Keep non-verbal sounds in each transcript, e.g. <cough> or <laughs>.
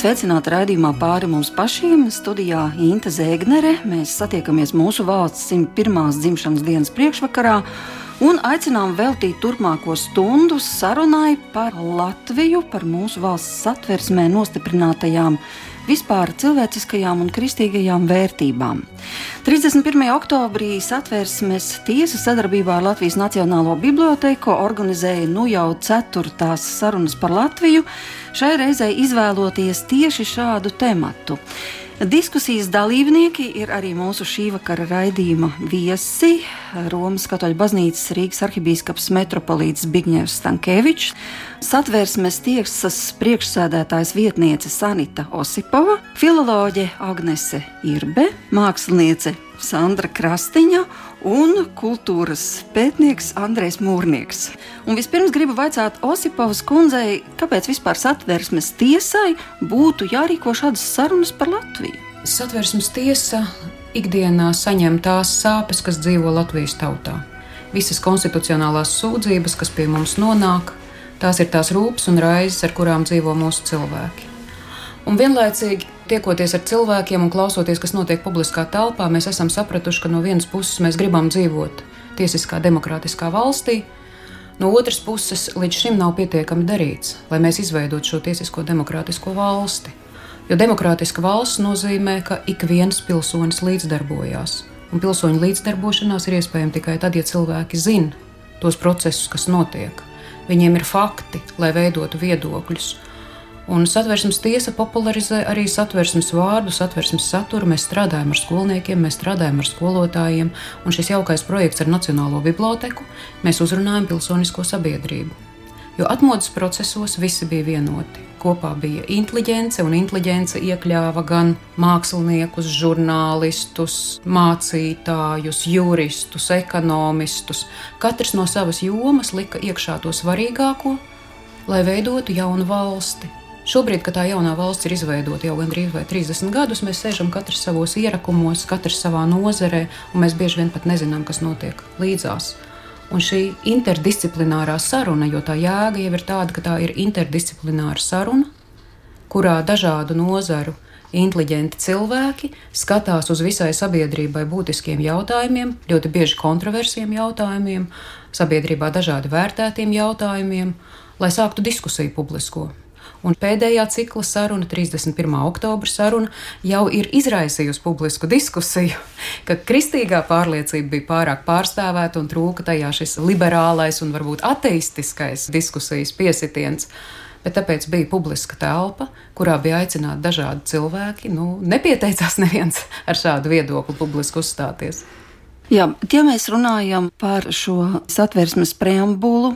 Esiet sveicināti raidījumā pāri mums pašiem. Studijā Inte Zēgnere. Mēs satiekamies mūsu valsts 101. dzimšanas dienas priekšvakarā un aicinām veltīt turpmāko stundu sarunai par Latviju, par mūsu valsts satversmē nostiprinātajām vispār cilvēciskajām un kristīgajām vērtībām. 31. oktobrī satversmes tiesa sadarbībā ar Latvijas Nacionālo biblioteku organizēja nu jau ceturtās sarunas par Latviju, šai reizei izvēloties tieši šādu tematu. Diskusijas dalībnieki ir arī mūsu šī vakara raidījuma viesi. Romas Katoļu baznīcas Rīgas arhibīskaps metropolīts Bigņevs Stankēvičs, satvērsmes tiesas priekšsēdētājs vietniece Sanita Osipova, filoloģe Agnese Irbe, māksliniece Sandra Krastiņa un kultūras pētnieks Andrēs Mūrnieks. Un vispirms gribu vaicāt Osipovas kundzei, kāpēc vispār satversmes tiesai būtu jārīko šādas sarunas par Latviju? Satversmes tiesa ikdienā saņem tās sāpes, kas dzīvo Latvijas tautā. Visas konstitucionālās sūdzības, kas pie mums nonāk, tās ir tās rūpes un raizes, ar kurām dzīvo mūsu cilvēki. Un vienlaicīgi tiekoties ar cilvēkiem un klausoties, kas notiek publiskā telpā, mēs esam sapratuši, ka no vienas puses mēs gribam dzīvot tiesiskā, demokrātiskā valstī, no otras puses līdz šim nav pietiekami darīts, lai mēs izveidotu šo tiesisko, demokrātisko valsti. Jo demokrātiska valsts nozīmē, ka ik viens pilsonis līdzdarbojās, un pilsoņu līdzdarbošanās ir iespējama tikai tad, ja cilvēki zina tos procesus, kas notiek. Viņiem ir fakti, lai veidotu viedokļus, Un satversmes tiesa popularizē arī satversmes vārdu, satversmes saturu. Mēs strādājam ar skolniekiem, mēs strādājam ar skolotājiem, un šis jaukais projekts ar Nacionālo biblioteku mēs uzrunājam pilsonisko sabiedrību. Jo atmodas procesos visi bija vienoti. Kopā bija inteliģence, un inteliģence iekļāva gan māksliniekus, žurnālistus, mācītājus, juristus, ekonomistus. Katrs no savas jomas lika iekšā to svarīgāko, lai veidotu jaunu valsti. Šobrīd, kad tā jaunā valsts ir izveidota jau gandrīz 30 gadus, mēs sēžam katrs savos ierakumos, katrs savā nozarē, un mēs bieži vien pat nezinām, kas notiek līdzās. Un šī interdisciplinārā saruna, jo tā jēga jau ir tāda, ka tā ir interdisciplināra saruna, kurā dažādu nozaru inteliģenti cilvēki skatās uz visai sabiedrībai būtiskiem jautājumiem, ļoti bieži kontroversiem jautājumiem, sabiedrībā dažādi vērtētiem jautājumiem, lai sāktu diskusiju publisko. Un pēdējā cikla saruna, 31. oktobra saruna, jau ir izraisījusi publisku diskusiju, <laughs> ka kristīgā pārliecība bija pārāk pārstāvēta un trūka tajā šis liberālais un varbūt ateistiskais diskusijas piesitiens. Bet tāpēc bija publiska telpa, kurā bija aicināti dažādi cilvēki. Nu, nepieteicās <laughs> neviens ar šādu viedokli publiski uzstāties. Jā, ja mēs runājam par šo satversmes preambulu,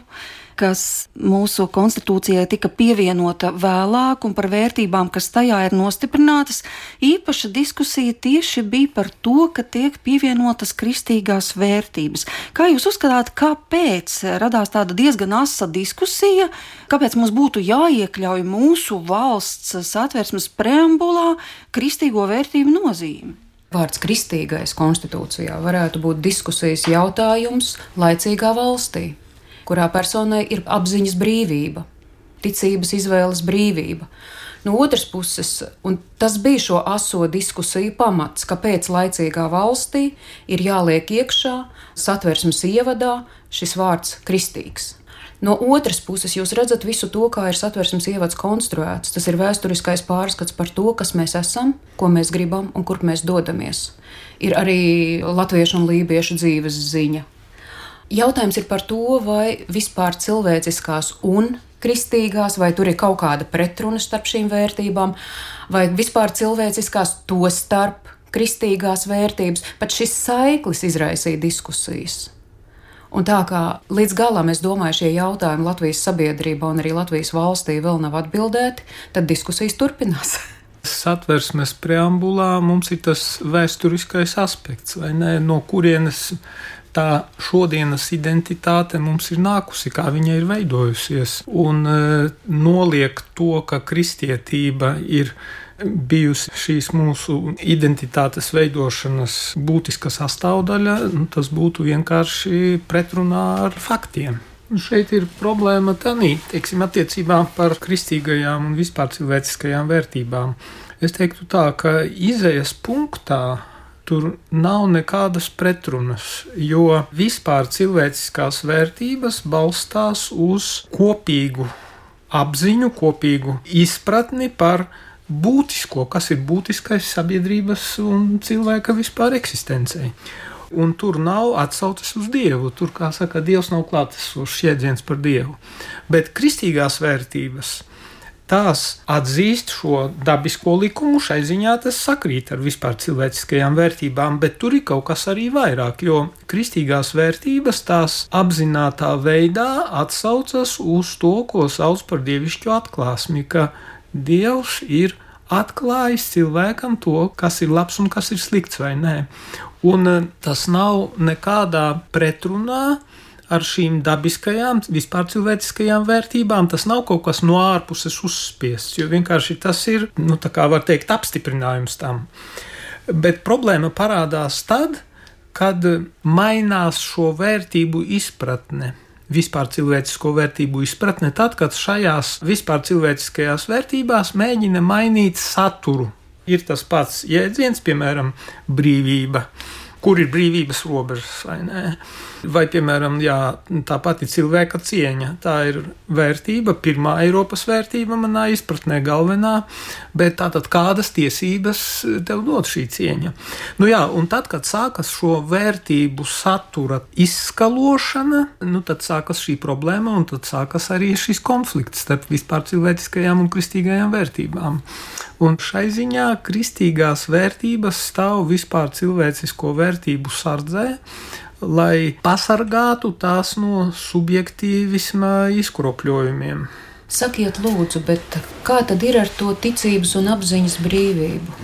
kas mūsu konstitūcijai tika pievienota vēlāk un par vērtībām, kas tajā ir nostiprinātas, īpaša diskusija tieši bija par to, ka tiek pievienotas kristīgās vērtības. Kā jūs uzskatāt, kāpēc radās tāda diezgan asa diskusija, kāpēc mums būtu jāiekļauj mūsu valsts satversmes preambulā kristīgo vērtību nozīme? Vārds kristīgais konstitūcijā varētu būt diskusijas jautājums laicīgā valstī kurā personai ir apziņas brīvība, ticības izvēles brīvība. No otras puses, un tas bija šo aso diskusiju pamats, kāpēc laicīgā valstī ir jāliek iekšā satversmes ievadā šis vārds kristīgs. No otras puses, jūs redzat visu to, kā ir satversmes ievads konstruēts. Tas ir vēsturiskais pārskats par to, kas mēs esam, ko mēs gribam un kur mēs dodamies. Ir arī latviešu un lībiešu dzīves ziņa, Jautājums ir par to, vai vispār cilvēciskās un kristīgās, vai tur ir kaut kāda pretruna starp šīm vērtībām, vai vispār cilvēciskās to starp kristīgās vērtības. Pat šis saiklis izraisīja diskusijas. Un tā kā līdz galam es domāju, šie jautājumi Latvijas sabiedrībā un arī Latvijas valstī vēl nav atbildēti, tad diskusijas turpinās. <laughs> Satversmes preambulā mums ir tas vēsturiskais aspekts, vai ne? No kurienes tā šodienas identitāte mums ir nākusi, kā viņa ir veidojusies, un e, noliek to, ka kristietība ir bijusi šīs mūsu identitātes veidošanas būtiska sastāvdaļa, nu, tas būtu vienkārši pretrunā ar faktiem. Šeit ir problēma tādā, teiksim, attiecībā par kristīgajām un vispār cilvēciskajām vērtībām. Es teiktu tā, ka izējas punktā tur nav nekādas pretrunas, jo vispār cilvēciskās vērtības balstās uz kopīgu apziņu, kopīgu izpratni par būtisko, kas ir būtiskais sabiedrības un cilvēka vispār eksistencei. Un tur nav atsauces uz Dievu. Tur, kā saka, Dievs nav klātesošs jēdziens par Dievu. Bet kristīgās vērtības tās atzīst šo dabisko likumu, šai ziņā tas sakrīt ar vispār cilvēciskajām vērtībām, bet tur ir kaut kas arī vairāk, jo kristīgās vērtības tās apzinātā veidā atsaucas uz to, ko sauc par dievišķo atklāsmi, ka Dievs ir atklājis cilvēkam to, kas ir labs un kas ir slikts vai nē. Un eh, tas nav nekādā pretrunā ar šīm dabiskajām, vispār cilvēciskajām vērtībām. Tas nav kaut kas no ārpuses uzspiests, jo vienkārši tas ir, nu, tā kā var teikt, apstiprinājums tam. Bet problēma parādās tad, kad mainās šo vērtību izpratne vispār cilvēcisko vērtību izpratne, tad, kad šajās vispār cilvēciskajās vērtībās mēģina mainīt saturu. Ir tas pats jēdziens, piemēram, brīvība kur ir brīvības robežas vai nē. Vai, piemēram, jā, tā pati cilvēka cieņa. Tā ir vērtība, pirmā Eiropas vērtība manā izpratnē, galvenā, bet tātad kādas tiesības tev dod šī cieņa? Nu jā, un tad, kad sākas šo vērtību satura izskalošana, nu tad sākas šī problēma, un tad sākas arī šis konflikts starp vispār cilvēciskajām un kristīgajām vērtībām. Un šai ziņā kristīgās vērtības stāv vispār cilvēcisko vērtību sardzē, lai pasargātu tās no subjektīvisma izkropļojumiem. Sakiet, lūdzu, bet kā tad ir ar to ticības un apziņas brīvību?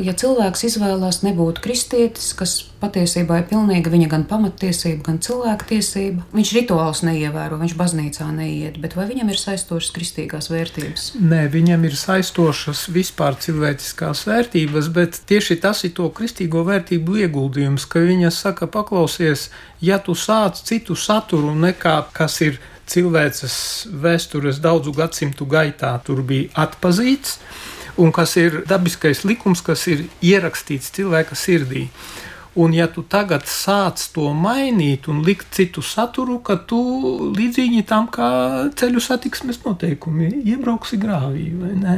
Ja cilvēks izvēlās nebūt kristietis, kas patiesībā ir pilnīga viņa gan pamatiesība, gan cilvēktiesība, viņš rituālus neievēro, viņš baznīcā neiet, bet vai viņam ir saistošas kristīgās vērtības? Nē, viņam ir saistošas vispār cilvēciskās vērtības, bet tieši tas ir to kristīgo vērtību ieguldījums, ka viņa saka, paklausies, ja tu sāc citu saturu nekā kas ir cilvēces vēstures daudzu gadsimtu gaitā, tur bija atpazīts un kas ir dabiskais likums, kas ir ierakstīts cilvēka sirdī. Un, ja tu tagad sāc to mainīt un likt citu saturu, tad tu līdzīgi tam kā ceļu satiksmes noteikumi iebrauksi grāvī vai ne?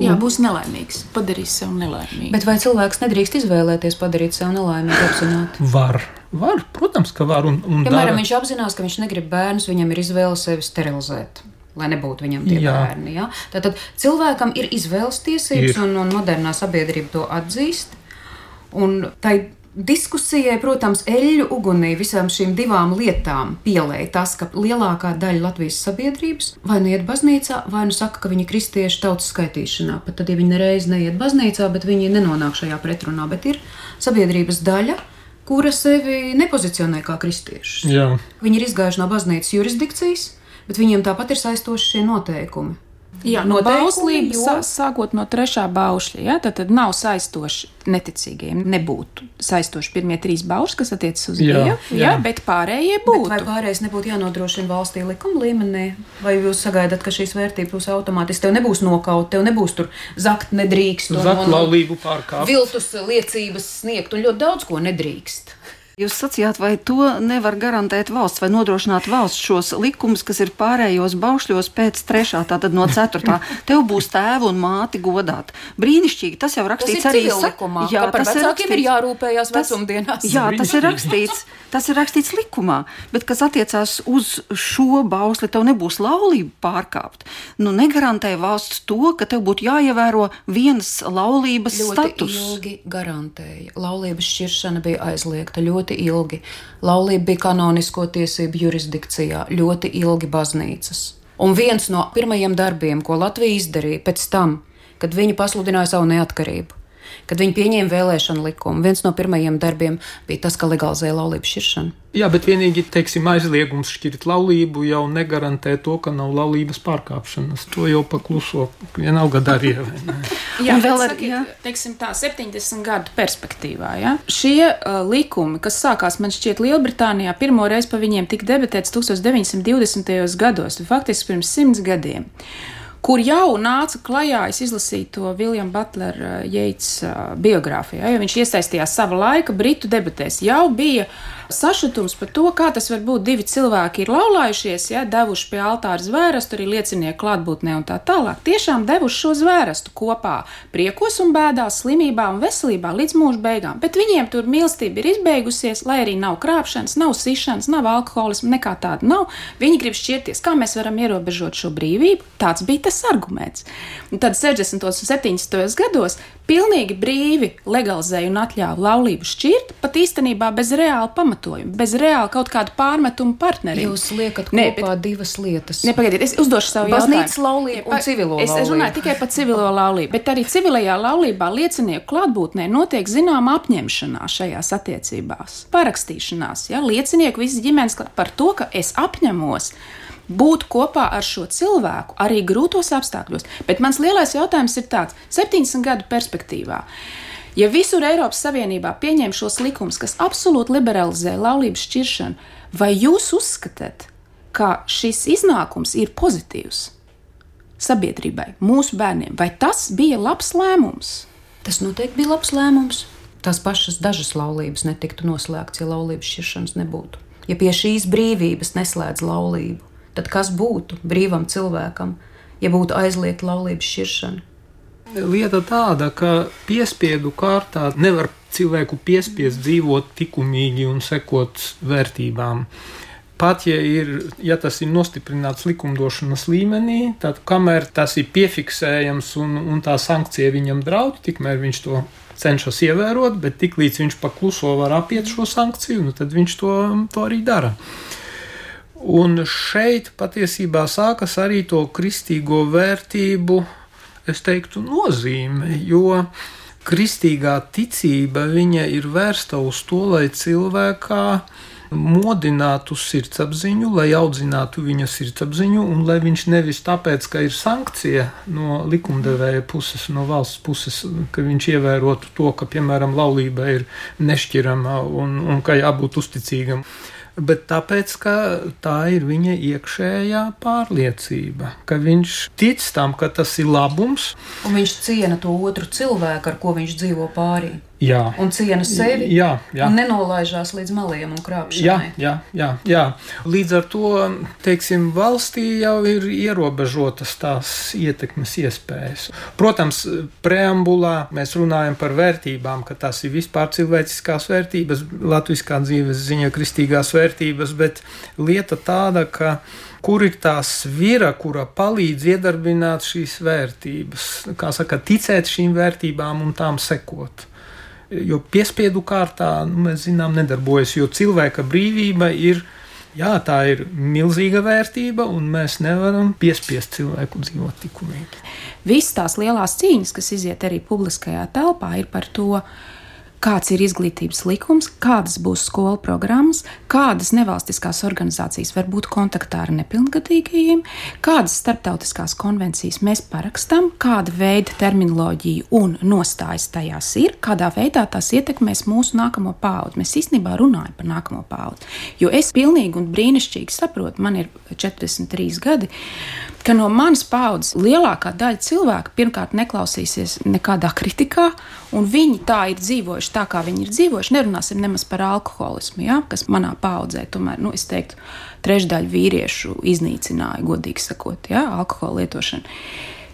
Jā, būs nelaimīgs. Padarīs sev nelaimīgu. Bet vai cilvēks nedrīkst izvēlēties padarīt sev nelaimīgu apzināti? Var. Var, protams, ka var. Un, un Piemēram, dara... viņš apzinās, ka viņš negrib bērnus, viņam ir izvēle sevi sterilizēt lai nebūtu viņam tie jā. bērni. Ja? Tātad cilvēkam ir izvēles tiesības, ir. Un, un modernā sabiedrība to atzīst. Un tai diskusijai, protams, eļļu ugunī visām šīm divām lietām pielēja tas, ka lielākā daļa Latvijas sabiedrības vai nu iet baznīcā, vai nu saka, ka viņi ir kristieši tautas skaitīšanā. Pat tad, ja viņi nereiz neiet baznīcā, bet viņi nenonāk šajā pretrunā, bet ir sabiedrības daļa, kura sevi nepozicionē kā kristiešus. Viņi ir izgājuši no baznīcas jurisdikcijas, bet viņiem tāpat ir saistoši šie noteikumi. Jā, no bauslības, jo... sākot no trešā baušļa, ja, tad, tad nav saistoši neticīgiem. Nebūtu saistoši pirmie trīs baušļi, kas attiecas uz Dievu, jā, jā. jā, bet pārējie būtu. Bet vai pārējais nebūtu jānodrošina valstī likuma līmenī? Vai jūs sagaidat, ka šīs vērtības būs automātiski? Tev nebūs nokaut, tev nebūs tur zakt, nedrīkst. Zakt laulību pārkāpt. Viltus liecības sniegt un ļoti daudz ko nedrīkst. Jūs sacījāt, vai to nevar garantēt valsts vai nodrošināt valsts šos likumus, kas ir pārējos baušļos pēc trešā, tātad no ceturtā. Tev būs tēvu un māti godāt. Brīnišķīgi, tas jau rakstīts tas arī likumā. Jā, tas ir rakstīts. ir jārūpējas vecumdienās. Jā, tas ir rakstīts. Tas ir rakstīts likumā, bet kas attiecās uz šo bausli, tev nebūs laulība pārkāpt. Nu, negarantē valsts to, ka tev būtu jāievēro vienas laulības ļoti status. ilgi garantēja. Laulības šķiršana bija aizliegta ļoti ilgi. Laulība bija kanonisko tiesību jurisdikcijā, ļoti ilgi baznīcas. Un viens no pirmajiem darbiem, ko Latvija izdarīja pēc tam, kad viņi pasludināja savu neatkarību, kad viņi pieņēma vēlēšanu likumu. Viens no pirmajiem darbiem bija tas, ka legalizēja laulību šķiršanu. Jā, bet vienīgi teiksim, aizliegums šķirt laulību jau negarantē to, ka nav laulības pārkāpšanas. To jau pakluso vienalga darīja. <laughs> Jā, un vēl ar teiksim, tā 70 gadu perspektīvā. Ja? Šie uh, likumi, kas sākās man šķiet Lielbritānijā, pirmo reizi pa viņiem tika debatēts 1920. gados, faktiski pirms simts gadiem kur jau nāca klajā, es izlasīju to Viljama Butlera Jeits uh, biogrāfijā, jo viņš iesaistījās sava laika Britu debatēs. Jau bija sašutums par to, kā tas var būt. Divi cilvēki ir laulājušies, ja, devuši pie altāra zvērestu, arī liecinieku klātbūtnē un tā tālāk. Tiešām devuši šo zvērestu kopā priekos un bēdās, slimībā un veselībā līdz mūža beigām. Bet viņiem tur mīlestība ir izbeigusies, lai arī nav krāpšanas, nav sišanas, nav alkoholisma, nekā tāda nav. Viņi grib šķirties, kā mēs varam ierobežot šo brīvību. Tāds bija tas arguments. Un tad 60. un 70. gados pilnīgi brīvi legalizēja un atļāva laulību šķirt, pat īstenībā bez reāla pamatojuma, bez reāla kaut kāda pārmetuma partneriem. Jūs liekat ne, kopā bet, divas lietas. Nepagaidiet, es uzdošu savu. Baznīcas laulību un civilo laulību. Es, es runāju tikai par civilo laulību, bet arī civilajā laulībā liecinieku klātbūtnē notiek zināma apņemšanās šajās attiecībās. Parakstīšanās, ja liecinieku visas ģimenes par to, ka es apņemos būt kopā ar šo cilvēku arī grūtos apstākļos. Bet mans lielais jautājums ir tāds - 70 gadu perspektīvā. Ja visur Eiropas Savienībā pieņem šos likumus, kas absolūti liberalizē laulības šķiršanu, vai jūs uzskatāt, ka šis iznākums ir pozitīvs sabiedrībai, mūsu bērniem, vai tas bija labs lēmums? Tas noteikti bija labs lēmums. Tās pašas dažas laulības netiktu noslēgts, ja laulības šķiršanas nebūtu. Ja pie šīs brīvības neslēdz laulību, tad kas būtu brīvam cilvēkam, ja būtu aizliegta laulības šķiršana? Lieta tāda, ka piespiedu kārtā nevar cilvēku piespiest dzīvot likumīgi un sekot vērtībām. Pat ja, ir, ja tas ir nostiprināts likumdošanas līmenī, tad kamēr tas ir piefiksējams un, un tā sankcija viņam draud, tikmēr viņš to cenšas ievērot, bet tiklīdz viņš pakluso var apiet šo sankciju, nu tad viņš to, to arī dara. Un šeit patiesībā sākas arī to kristīgo vērtību, es teiktu, nozīme, jo kristīgā ticība ir vērsta uz to, lai cilvēkā modinātu sirdsapziņu, lai audzinātu viņa sirdsapziņu, un lai viņš nevis tāpēc, ka ir sankcija no likumdevēja puses, no valsts puses, ka viņš ievērotu to, ka, piemēram, laulība ir nešķirama un, un ka jābūt uzticīgam bet tāpēc, ka tā ir viņa iekšējā pārliecība, ka viņš tic tam, ka tas ir labums. Un viņš ciena to otru cilvēku, ar ko viņš dzīvo pārī. Jā. Un ciena sevi. Jā, jā. Un nenolaižās līdz maliem un krāpšanai. Jā, jā, jā, jā. Līdz ar to, teiksim, valstī jau ir ierobežotas tās ietekmes iespējas. Protams, preambulā mēs runājam par vērtībām, ka tās ir vispār cilvēciskās vērtības, latviskā dzīves ziņa kristīgās vērtības, bet lieta tāda, ka kur ir tā svira, kura palīdz iedarbināt šīs vērtības, kā saka, ticēt šīm vērtībām un tām sekot jo piespiedu kārtā, nu, mēs zinām, nedarbojas, jo cilvēka brīvība ir. Jā, tā ir milzīga vērtība, un mēs nevaram piespiest cilvēku dzīvot likumīgi. Visas tās lielās cīņas, kas iziet arī publiskajā telpā, ir par to, uh, kāds ir izglītības likums, kādas būs skolu programmas, kādas nevalstiskās organizācijas var būt kontaktā ar nepilngadīgajiem, kādas starptautiskās konvencijas mēs parakstām, kāda veida terminoloģija un nostājas tajās ir, kādā veidā tās ietekmēs mūsu nākamo paudzi. Mēs īstenībā runājam par nākamo paudzi. Jo es pilnīgi un brīnišķīgi saprotu, man ir 43 gadi, ka no manas paudzes lielākā daļa cilvēku pirmkārt neklausīsies nekādā kritikā, un viņi tā ir dzīvojuši tā, kā viņi ir dzīvojuši. Nerunāsim nemaz par alkoholismu, ja, kas manā paudzē, tomēr, nu, es teiktu, trešdaļa vīriešu iznīcināja, godīgi sakot, ja, alkohola lietošanu.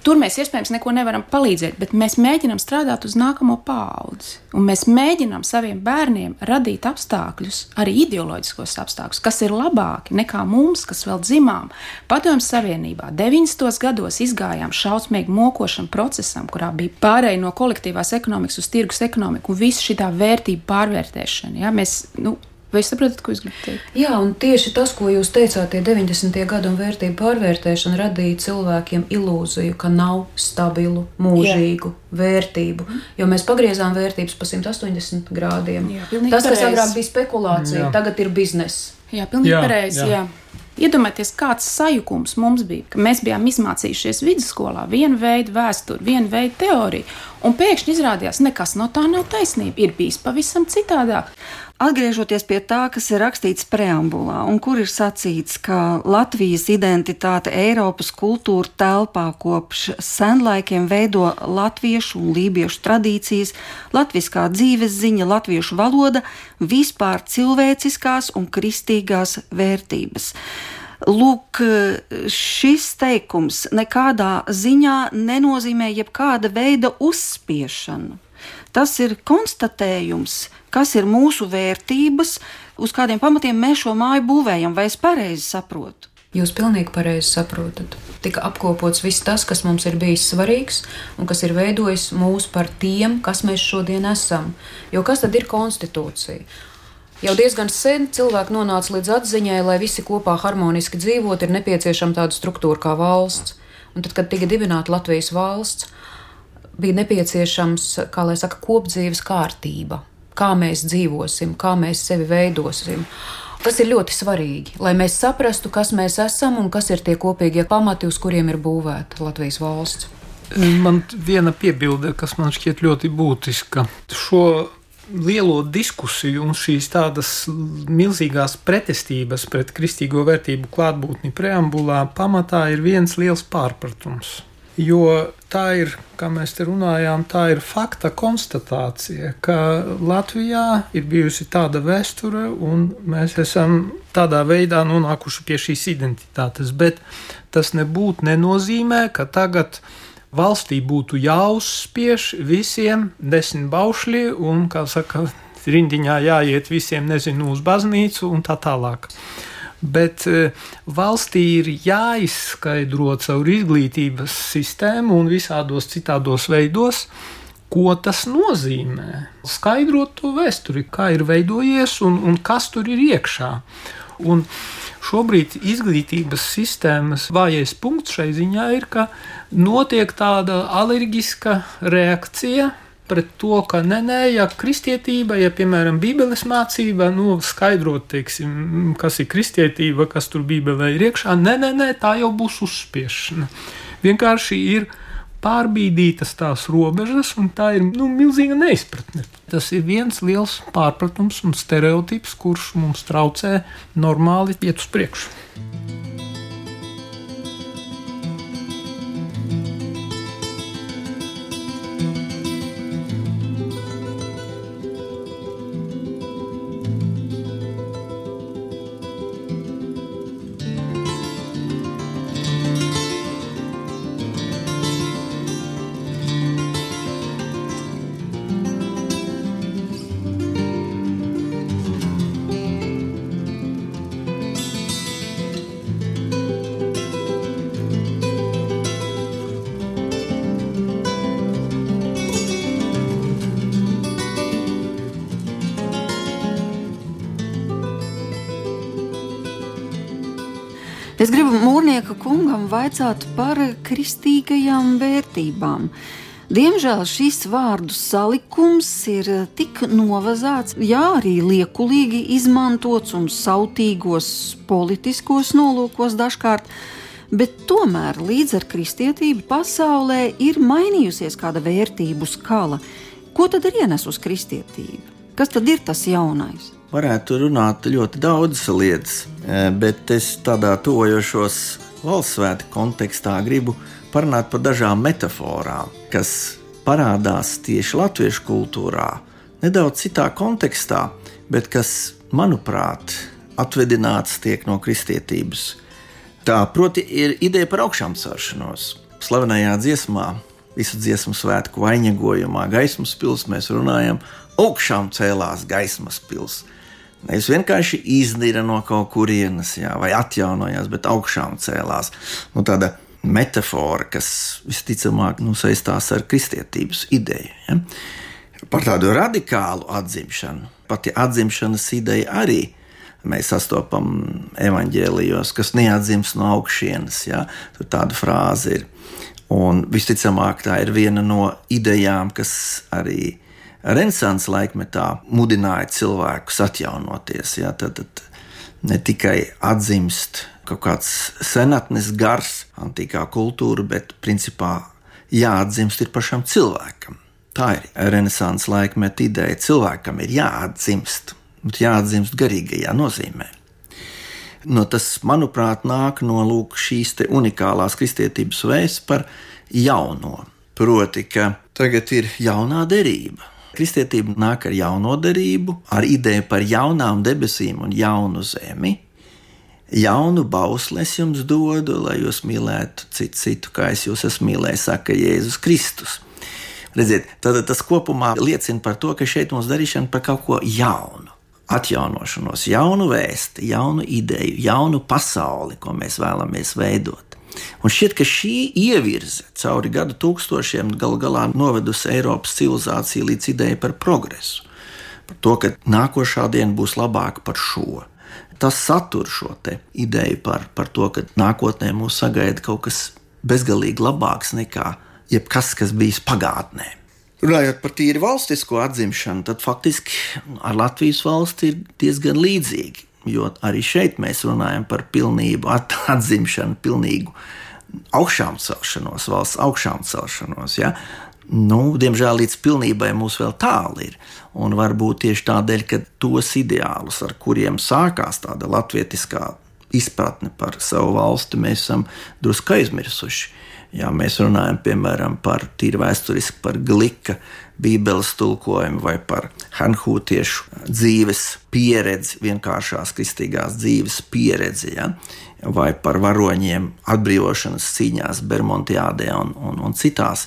Tur mēs iespējams neko nevaram palīdzēt, bet mēs mēģinām strādāt uz nākamo paudzi. Un mēs mēģinām saviem bērniem radīt apstākļus, arī ideoloģiskos apstākļus, kas ir labāki nekā mums, kas vēl dzimām. Padomju Savienībā 90. gados izgājām šausmīgu mokošanu procesam, kurā bija pārēj no kolektīvās ekonomikas uz tirgus ekonomiku un visa šī vērtību pārvērtēšana. Ja? Mēs, nu, Vai saprotat, ko es gribu teikt? Jā, un tieši tas, ko jūs teicāt, tie 90. gadu vērtību pārvērtēšana radīja cilvēkiem ilūziju, ka nav stabilu, mūžīgu Jā. vērtību. Jo mēs pagriezām vērtības pa 180 grādiem. Jā, tas, kas agrāk bija spekulācija, Jā. tagad ir biznesa. Jā, pilnīgi pareizi. Iedomājieties, kāds sajukums mums bija, ka mēs bijām izmācījušies vidusskolā vienu veidu vēsturi, vienu veidu teoriju, un pēkšņi izrādījās, nekas no tā nav taisnība, ir bijis pavisam citādāk. Atgriežoties pie tā, kas ir rakstīts preambulā, un kur ir sacīts, ka Latvijas identitāte Eiropas kultūra telpā kopš senlaikiem veido latviešu un lībiešu tradīcijas, latviskā dzīves ziņa, latviešu valoda, vispār cilvēciskās un kristīgās vērtības. Lūk, šis teikums nekādā ziņā nenozīmē jebkāda veida uzspiešanu. Tas ir konstatējums, kas ir mūsu vērtības, uz kādiem pamatiem mēs šo māju būvējam, vai es pareizi saprotu? Jūs pilnīgi pareizi saprotat. Tika apkopots viss tas, kas mums ir bijis svarīgs un kas ir veidojis mūs par tiem, kas mēs šodien esam. Jo kas tad ir konstitūcija? Jau diezgan sen cilvēki nonāca līdz atziņai, lai visi kopā harmoniski dzīvot, ir nepieciešama tāda struktūra kā valsts. Un tad, kad tika dibināta Latvijas valsts, bija nepieciešams, kā lai saka, kopdzīves kārtība kā mēs dzīvosim, kā mēs sevi veidosim. Tas ir ļoti svarīgi, lai mēs saprastu, kas mēs esam un kas ir tie kopīgie pamati, uz kuriem ir būvēta Latvijas valsts. Man viena piebilde, kas man šķiet ļoti būtiska. Šo lielo diskusiju un šīs tādas milzīgās pretestības pret kristīgo vērtību klātbūtni preambulā pamatā ir viens liels pārpratums. Jo tā ir, kā mēs te runājām, tā ir fakta konstatācija, ka Latvijā ir bijusi tāda vēsture, un mēs esam tādā veidā nonākuši pie šīs identitātes. Bet tas nebūtu nenozīmē, ka tagad valstī būtu jāuzspiež visiem desmit baušļi un, kā saka, rindiņā jāiet visiem, nezinu, uz baznīcu un tā tālāk bet e, valstī ir jāizskaidro caur izglītības sistēmu un visādos citādos veidos. Ko tas nozīmē? Skaidrot to vēsturi, kā ir veidojies un, un kas tur ir iekšā. Un šobrīd izglītības sistēmas vājais punkts šai ziņā ir, ka notiek tāda alerģiska reakcija pret to, ka nē, nē, ja kristietība, ja piemēram Bībeles mācība, nu, skaidrot, teiksim, kas ir kristietība, kas tur Bībelē ir iekšā, nē, nē, nē, tā jau būs uzspiešana. Vienkārši ir pārbīdītas tās robežas, un tā ir nu, milzīga neizpratne. Tas ir viens liels pārpratums un stereotips, kurš mums traucē normāli iet uz priekšu. Es gribu mūrnieka kungam vaicāt par kristīgajām vērtībām. Diemžēl šis vārdu salikums ir tik novazāts, jā, arī liekulīgi izmantots un sautīgos politiskos nolūkos dažkārt, bet tomēr līdz ar kristietību pasaulē ir mainījusies kāda vērtību skala. Ko tad ir ienesusi kristietība? Kas tad ir tas jaunais? Varētu runāt ļoti daudzas lietas, e, bet es tādā tojošos valsts svētku kontekstā gribu parunāt par dažām metaforām, kas parādās tieši latviešu kultūrā, nedaudz citā kontekstā, bet kas, manuprāt, atvedināts tiek no kristietības. Tā proti ir ideja par augšām celšanos. Slavenajā dziesmā, visu dziesmu svētku vainagojumā, gaismas pilsētā mēs runājam, augšām cēlās gaismas pilsētā. Nevis vienkārši iznīra no kaut kurienes, jā, vai atjaunojās, bet augšām cēlās. Nu, tāda metāfora, kas visticamāk nu, saistās ar kristietības ideju. Ja? Par tādu radikālu atzimšanu, pati atzimšanas ideja arī mēs sastopam evanģēlijos, kas neatzīst no augšienes. Ja? Tur tāda frāze ir. Un visticamāk, tā ir viena no idejām, kas arī Renaissance laikmetā mudināja cilvēkus atjaunoties. Ja, tad, tad ne tikai atzimst kaut kāds senatnes gars, antīkā kultūra, bet principā jāatdzimst ir pašam cilvēkam. Tā ir renaissance laikmeta ideja. Cilvēkam ir jāatdzimst, bet jāatdzimst garīgajā nozīmē. No tas, manuprāt, nāk no lūk, šīs unikālās kristietības vēsts par jauno. Proti, ka tagad ir jaunā derība. Kristietība nāk ar jauno derību, ar ideju par jaunām debesīm un jaunu zemi, jaunu bausli es jums dodu, lai jūs mīlētu citu, citu kā es jūs esmu mīlējis, saka Jēzus Kristus. Redziet, tad tas kopumā liecina par to, ka šeit mums darīšana par kaut ko jaunu. Atjaunošanos, jaunu vēsti, jaunu ideju, jaunu pasauli, ko mēs vēlamies veidot. Un šķiet, ka šī ievirze cauri gadu tūkstošiem galu galā novedusi Eiropas civilizāciju līdz idejai par progresu. Par to, ka nākošā diena būs labāka par šo tas satur šo ideju par, par to, ka nākotnē mūs sagaida kaut kas bezgalīgi labāks nekā jebkas, kas bijis pagātnē. Runājot par tīri valstisko atzimšanu, tad faktiski ar Latvijas valsti ir diezgan līdzīgi. Jo arī šeit mēs runājam par pilnību atzimšanu, pilnīgu augšām celšanos, valsts augšām celšanos. Ja? Nu, diemžēl līdz pilnībai mums vēl tālu ir. Un varbūt tieši tādēļ, ka tos ideālus, ar kuriem sākās tāda latvietiskā izpratne par savu valsti, mēs esam drusku aizmirsuši. Ja mēs runājam piemēram par tīri vēsturiski par glika bībeles tulkojumu vai par hanhūtiešu dzīves pieredzi, vienkāršās kristīgās dzīves pieredzi, ja? vai par varoņiem atbrīvošanas cīņās Bermudiādē un, un, un citās.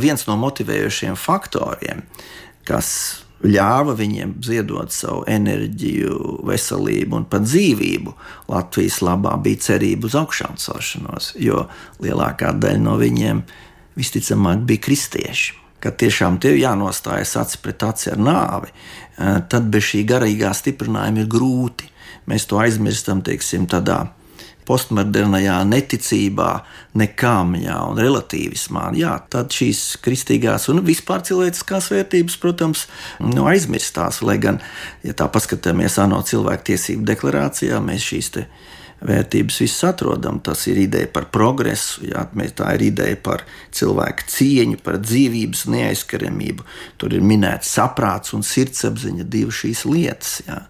Viens no motivējošiem faktoriem, kas ļāva viņiem ziedot savu enerģiju, veselību un pat dzīvību. Latvijas labā bija cerība uz augšām celšanos, jo lielākā daļa no viņiem visticamāk bija kristieši. Kad tiešām tev jānostājas acis pret aci ar nāvi, eh, tad bez šī garīgā stiprinājuma ir grūti. Mēs to aizmirstam, teiksim, tādā postmodernajā neticībā, nekām, jā, un relativismā. Jā, tad šīs kristīgās un vispār cilvēciskās vērtības, protams, nu, aizmirstās. Lai gan, ja tā paskatāmies ANO cilvēktiesību deklarācijā, mēs šīs vērtības visas atrodam. Tas ir ideja par progresu, jā, tā ir ideja par cilvēku cieņu, par dzīvības neaizskaramību. Tur ir minēts saprāts un sirdsapziņa, divas šīs lietas. Jā.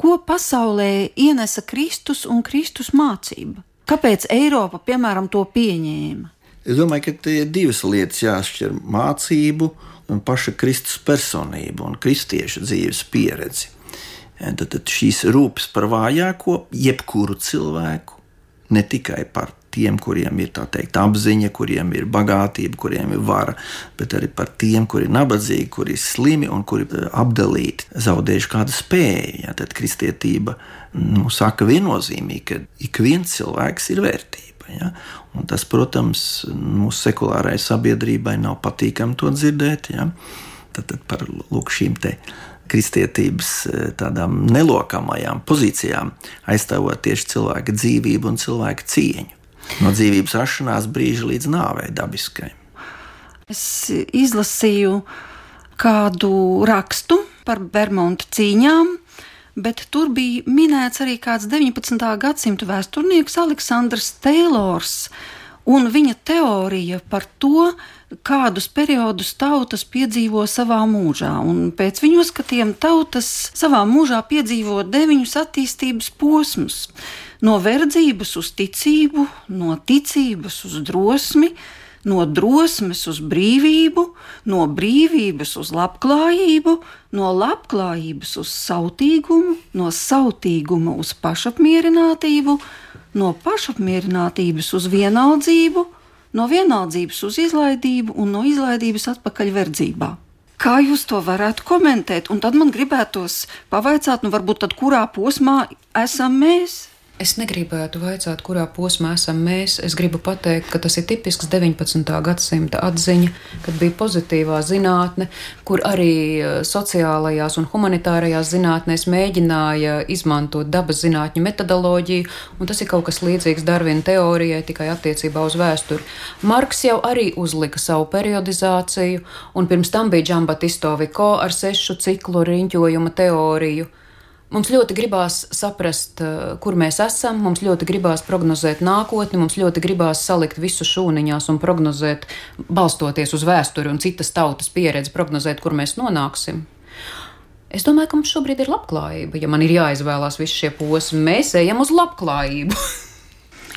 Ko pasaulē ienesa Kristus un Kristus mācība? Kāpēc Eiropa, piemēram, to pieņēma? Es domāju, ka tie ir divas lietas jāšķir - mācību un paša Kristus personību un kristiešu dzīves pieredzi. Tad, tad šīs rūpes par vājāko, jebkuru cilvēku, ne tikai par tiem, kuriem ir teikt, apziņa, kuriem ir bagātība, kuriem ir vara, bet arī par tiem, kuri ir nabadzīgi, kuri ir slimi un kuri ir apdalīti, zaudējuši kādu spēju. Ja, tad kristietība nu, saka viennozīmīgi, ka ik viens cilvēks ir vērtība. Ja? Un tas, protams, mūsu sekulārai sabiedrībai nav patīkami to dzirdēt. Ja? Tad, tad par lūk, šīm tēmām kristietības eh, tādām nelokamajām pozīcijām, aizstāvot tieši cilvēka dzīvību un cilvēka cieņu. No dzīvības rašanās brīža līdz nāvei dabiskai. Es izlasīju kādu rakstu par Bermuda cīņām, bet tur bija minēts arī kāds 19. gadsimta vēsturnieks Aleksandrs Teilors un viņa teorija par to, kādus periodus tautas piedzīvo savā mūžā. Un pēc viņu uzskatiem tautas savā mūžā piedzīvo deviņus attīstības posmus - no verdzības uz ticību, no ticības uz drosmi, no drosmes uz brīvību, no brīvības uz labklājību, no labklājības uz sautīgumu, no sautīguma uz pašapmierinātību, no pašapmierinātības uz vienaldzību no vienaldzības uz izlaidību un no izlaidības atpakaļ verdzībā. Kā jūs to varētu komentēt? Un tad man gribētos pavaicāt, nu varbūt tad kurā posmā esam mēs? Es negribētu vaicāt, kurā posmā esam mēs. Es gribu pateikt, ka tas ir tipisks 19. gadsimta atziņa, kad bija pozitīvā zinātne, kur arī eh, sociālajās un humanitārajās zinātnēs mēģināja izmantot dabas zinātņu metodoloģiju, un tas ir kaut kas līdzīgs Darvina teorijai, tikai attiecībā uz vēsturi. Marks jau arī uzlika savu periodizāciju, un pirms tam bija Džambatisto Viko ar sešu ciklu riņķojuma teoriju. Mums ļoti gribās saprast, eh, kur mēs esam, mums ļoti gribās prognozēt nākotni, mums ļoti gribās salikt visu šūniņās un prognozēt, balstoties uz vēsturi un citas tautas pieredzi, prognozēt, kur mēs nonāksim. Es domāju, ka mums šobrīd ir labklājība. Ja man ir jāizvēlās visi šie posmi, mēs ejam uz labklājību. <laughs>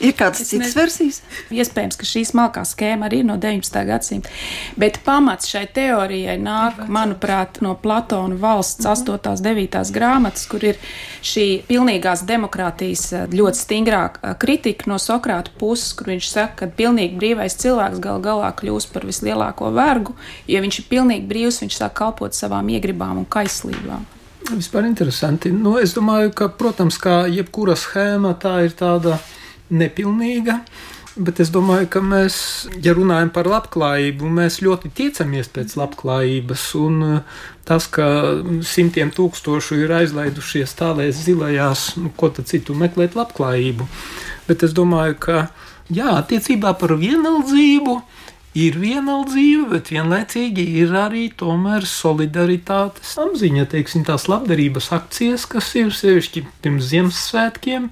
Ir kādas citas ne... versijas? Iespējams, ka šī smalkā schēma arī ir no 19. gadsimta. Bet pamats šai teorijai nāk, manuprāt, no Platona valsts mm -hmm. 8. un 9. grāmatas, kur ir šī pilnīgās demokrātijas eh, ļoti stingrā eh, kritika no Sokrāta puses, kur viņš saka, ka pilnīgi brīvais cilvēks gal galā kļūst par vislielāko vergu. Ja viņš ir pilnīgi brīvs, viņš sāk kalpot savām iegribām un kaislībām. Vispār interesanti. Nu, es domāju, ka, protams, kā jebkura schēma, tā ir tāda nepilnīga. Bet es domāju, ka mēs, ja runājam par labklājību, mēs ļoti tiecamies pēc labklājības. Un uh, tas, ka simtiem tūkstošu ir aizlaidušies tālēs zilajās, nu, ko tad citu meklēt labklājību. Bet es domāju, ka jā, attiecībā par vienaldzību ir vienaldzība, bet vienlaicīgi ir arī tomēr solidaritātes apziņa, teiksim, tās labdarības akcijas, kas ir sevišķi pirms Ziemassvētkiem.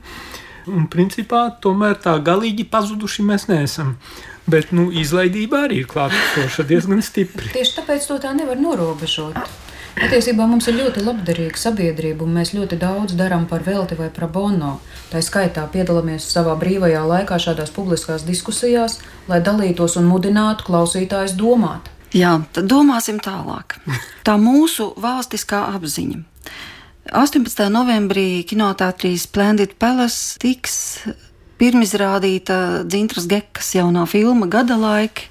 Un principā tomēr tā galīgi pazuduši mēs neesam. Bet nu, izlaidība arī ir klātesoša diezgan stipri. Tieši tāpēc to tā nevar norobežot. Patiesībā mums ir ļoti labdarīga sabiedrība, un mēs ļoti daudz darām par velti vai pro bono. Tā skaitā piedalāmies savā brīvajā laikā šādās publiskās diskusijās, lai dalītos un mudinātu klausītājus domāt. Jā, tad domāsim tālāk. Tā mūsu valstiskā apziņa. 18. novembrī kinoteātrī Splendid Palace tiks pirmizrādīta Dzintras Gekas jaunā filma Gada laika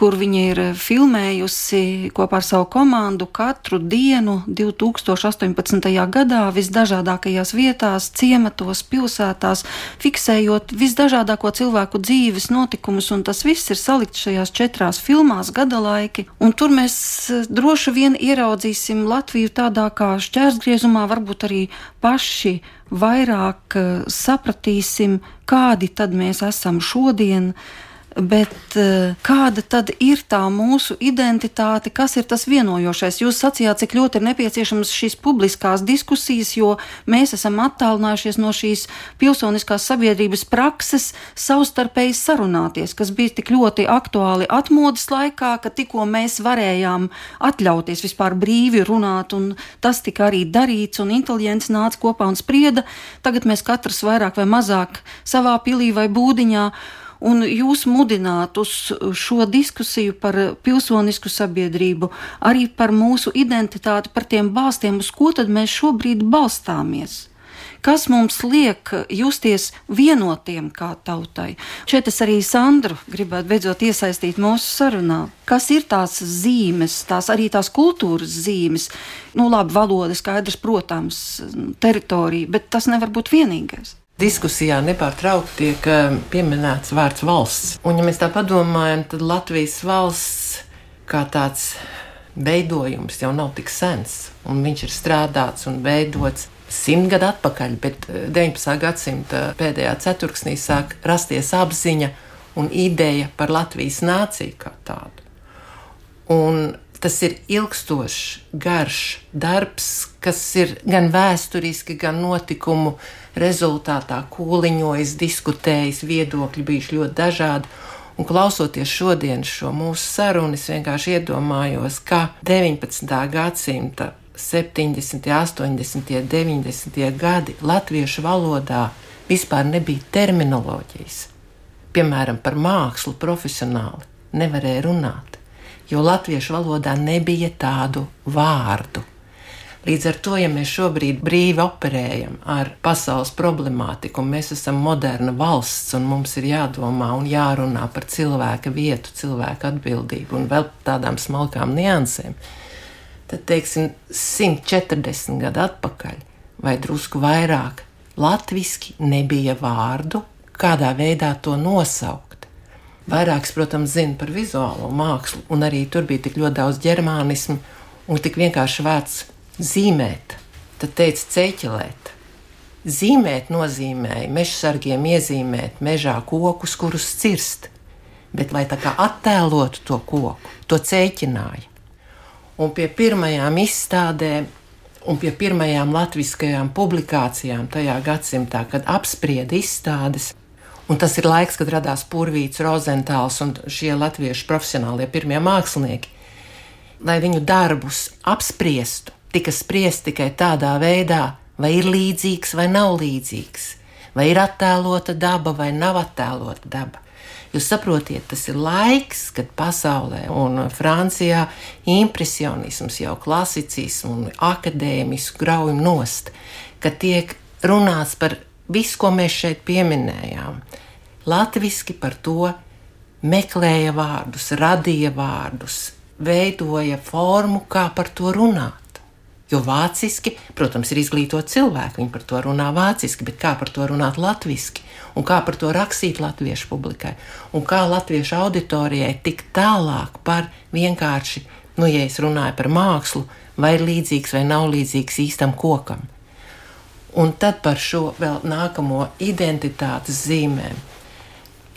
kur viņa ir filmējusi kopā ar savu komandu katru dienu 2018. gadā visdažādākajās vietās, ciematos, pilsētās, fiksējot visdažādāko cilvēku dzīves notikumus, un tas viss ir salikts šajās četrās filmās gada laiki. Un tur mēs eh, droši vien ieraudzīsim Latviju tādā kā šķērsgriezumā, varbūt arī paši vairāk eh, sapratīsim, kādi tad mēs esam šodien Bet eh, kāda tad ir tā mūsu identitāte, kas ir tas vienojošais? Jūs sacījāt, cik ļoti ir nepieciešamas šīs publiskās diskusijas, jo mēs esam attālinājušies no šīs pilsoniskās sabiedrības prakses savstarpēji sarunāties, kas bija tik ļoti aktuāli atmodas laikā, ka tikko mēs varējām atļauties vispār brīvi runāt, un tas tika arī darīts, un inteliģents nāca kopā un sprieda. Tagad mēs katrs vairāk vai mazāk savā pilī vai būdiņā un jūs mudināt uz šo diskusiju par pilsonisku sabiedrību, arī par mūsu identitāti, par tiem balstiem, uz ko tad mēs šobrīd balstāmies kas mums liek justies vienotiem kā tautai. Šeit es arī Sandru gribētu beidzot iesaistīt mūsu sarunā. Kas ir tās zīmes, tās arī tās kultūras zīmes? Nu, labi, valoda skaidrs, protams, teritorija, bet tas nevar būt vienīgais diskusijā nepārtraukti tiek eh, pieminēts vārds valsts. Un, ja mēs tā padomājam, tad Latvijas valsts kā tāds veidojums jau nav tik sens, un viņš ir strādāts un veidots simt gadu atpakaļ, bet 19. Eh, gadsimta pēdējā ceturksnī sāk rasties apziņa un ideja par Latvijas nāciju kā tādu. Un tas ir ilgstošs, garš darbs, kas ir gan vēsturiski, gan notikumu rezultātā kūliņojis, diskutējis, viedokļi bijuši ļoti dažādi. Un klausoties šodien šo mūsu sarunu, es vienkārši iedomājos, ka 19. gadsimta 70., 80., 90. gadi latviešu valodā vispār nebija terminoloģijas. Piemēram, par mākslu profesionāli nevarēja runāt, jo latviešu valodā nebija tādu vārdu. Līdz ar to, ja mēs šobrīd brīvi operējam ar pasaules problemātiku, mēs esam moderna valsts, un mums ir jādomā un jārunā par cilvēka vietu, cilvēka atbildību un vēl tādām smalkām niansēm, tad, teiksim, 140 gadu atpakaļ vai drusku vairāk, latviski nebija vārdu, kādā veidā to nosaukt. Vairāks, protams, zina par vizuālo mākslu, un arī tur bija tik ļoti daudz ģermānismu un tik vienkārši vārds zīmēt, tad teica ceļot. Zīmēt nozīmēja mežsargiem iezīmēt mežā kokus, kurus cirst, bet lai tā kā attēlotu to koku, to cēķināja. Un pie pirmajām izstādēm un pie pirmajām latviskajām publikācijām tajā gadsimtā, kad apsprieda izstādes. Un tas ir laiks, kad radās Purvīts, Rozentāls un šie latviešu profesionālie pirmie mākslinieki. Lai viņu darbus apspriestu, tika spriest tikai tādā veidā, vai ir līdzīgs vai nav līdzīgs, vai ir attēlota daba vai nav attēlota daba. Jūs saprotiet, tas ir laiks, kad pasaulē un Francijā impresionisms, jau klasicisms un akadēmisks graujam nost, ka tiek runāts par visu, ko mēs šeit pieminējām. Latviski par to meklēja vārdus, radīja vārdus, veidoja formu, kā par to runāt. Jo vāciski, protams, ir izglītoti cilvēki, viņi par to runā vāciski, bet kā par to runāt latviešu, un kā par to rakstīt latviešu publikai, un kā latviešu auditorijai tik tālāk par vienkārši, nu, ja es runāju par mākslu, vai ir līdzīgs vai nav līdzīgs īstam kokam. Un tad par šo vēl nākamo identitātes zīmēm.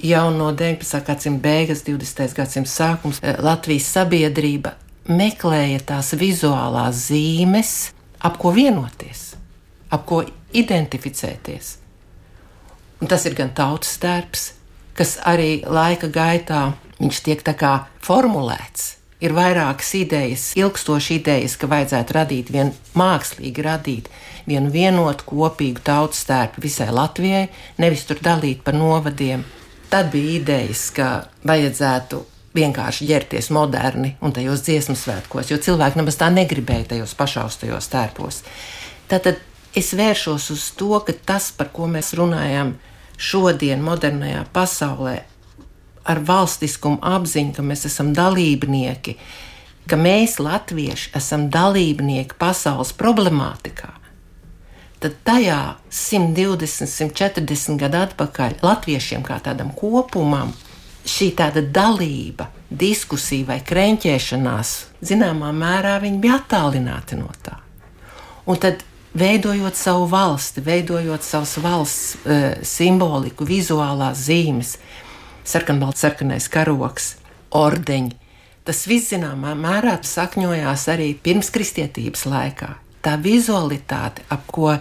Jau no 19. gadsimta beigas, 20. gadsimta sākums eh, Latvijas sabiedrība meklēja tās vizuālās zīmes, ap ko vienoties, ap ko identificēties. Un tas ir gan tautas darbs, kas arī laika gaitā tiek formulēts. Ir vairākas idejas, ilgstošas idejas, ka vajadzētu radīt vienu mākslīgi radīt, vienu vienotu kopīgu tautas tērpu visai Latvijai, nevis tur dalīt pa novadiem. Tad bija idejas, ka vajadzētu vienkārši ģērties moderni un tajos dziesmu svētkos, jo cilvēki nemaz tā negribēja tajos pašaustajos tērpos. Tātad es vēršos uz to, ka tas, par ko mēs runājam šodien, modernajā pasaulē, ar valstiskumu apziņu, ka mēs esam dalībnieki, ka mēs, latvieši, esam dalībnieki pasaules problemātikā, tad tajā 120, 140 gadu atpakaļ latviešiem kā tādam kopumam šī tāda dalība, diskusija vai krenķēšanās, zināmā mērā viņi bija attālināti no tā. Un tad, veidojot savu valsti, veidojot savas valsts e, simboliku, vizuālās zīmes, sarkanbalts, sarkanais karoks, ordeņi, tas viss zināmā mērā sakņojās arī pirms kristietības laikā. Tā vizualitāte, ap ko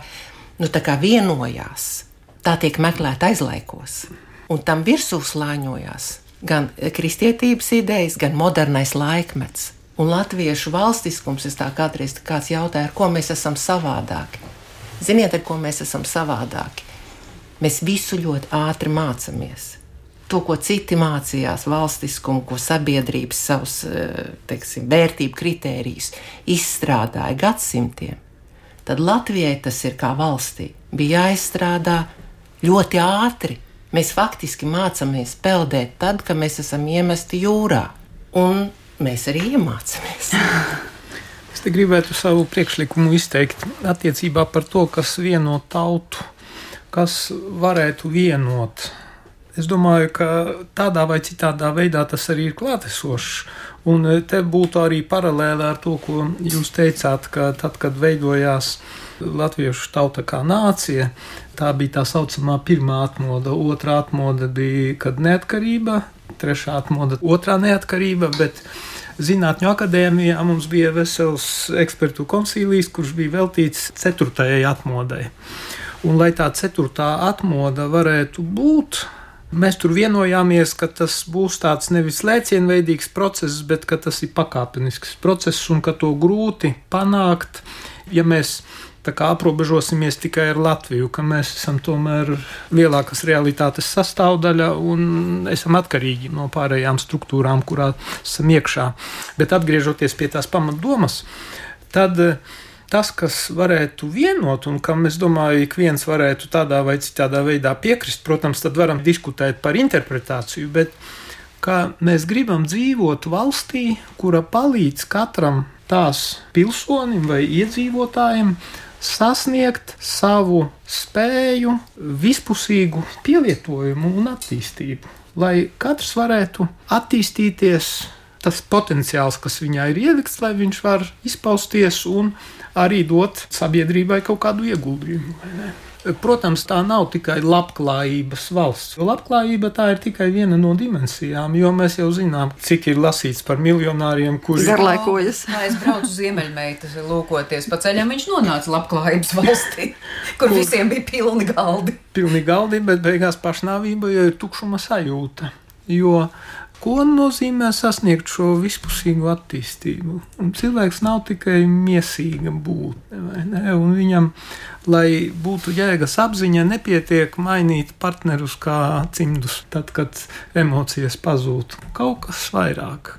nu, vienojās, tā tiek meklēta aizlaikos un tam virsū slāņojās gan kristietības idejas, gan modernais laikmets. Un latviešu valstiskums, es tā kādreiz kāds jautāja, ar ko mēs esam savādāki. Ziniet, ar ko mēs esam savādāki? Mēs visu ļoti ātri mācāmies. To, ko citi mācījās, valstiskumu, ko sabiedrības savus eh, teiksim, vērtību kritērijus izstrādāja gadsimtiem, tad Latvijai tas ir kā valstī. Bija jāizstrādā ļoti ātri, Mēs faktiski mācāmies peldēt tad, kad mēs esam iemesti jūrā. Un mēs arī iemācāmies. <laughs> es te gribētu savu priekšlikumu izteikt attiecībā par to, kas vieno tautu, kas varētu vienot. Es domāju, ka tādā vai citādā veidā tas arī ir klātesošs. Un te būtu arī paralēli ar to, ko jūs teicāt, ka tad, kad veidojās latviešu tauta kā nācija, Tā bija tā saucamā pirmā atmoda, otrā atmoda bija, kad neatkarība, trešā atmoda, otrā neatkarība. Bet Zinātņu akadēmijā mums bija vesels ekspertu konsīlijs, kurš bija veltīts ceturtajai atmodai. Un, lai tā ceturtā atmoda varētu būt, Mēs tur vienojāmies, ka tas būs tāds nevis lēcienveidīgs process, bet tas ir pakāpenisks process un ka to grūti panākt, ja mēs aprobežosimies tikai ar Latviju, ka mēs esam tomēr lielākas realitātes sastāvdaļa un esam atkarīgi no pārējām struktūrām, kurā esam iekšā. Bet atgriežoties pie tās pamatdomas, tad eh, tas, kas varētu vienot, un kam es domāju, ik viens varētu tādā vai citādā veidā piekrist, protams, tad varam diskutēt par interpretāciju, bet kā mēs gribam dzīvot valstī, kura palīdz katram tās pilsonim vai iedzīvotājiem sasniegt savu spēju, vispusīgu pielietojumu un attīstību, lai katrs varētu attīstīties. Tas potenciāls, kas viņā ir ielikts, lai viņš var izpausties un arī dot sabiedrībai kaut kādu ieguldījumu. Protams, tā nav tikai labklājības valsts, jo labklājība tā ir tikai viena no dimensijām, jo mēs jau zinām, cik ir lasīts par miljonāriem, kuri garlaikojas. Kā es braucu ziemeļmeitas, lūkoties pa ceļam, viņš nonāca labklājības valstī, <laughs> kur, kur visiem bija pilni galdi. Pilni galdi, bet beigās pašnāvība jau ir tukšuma sajūta. Jo Ko nozīmē sasniegt šo vispusīgo attīstību? Un cilvēks nav tikai miesīga būtne, un viņam, lai būtu jēgas apziņa, nepietiek mainīt partnerus kā cimdus, tad, kad emocijas pazūd. Kaut kas vairāk.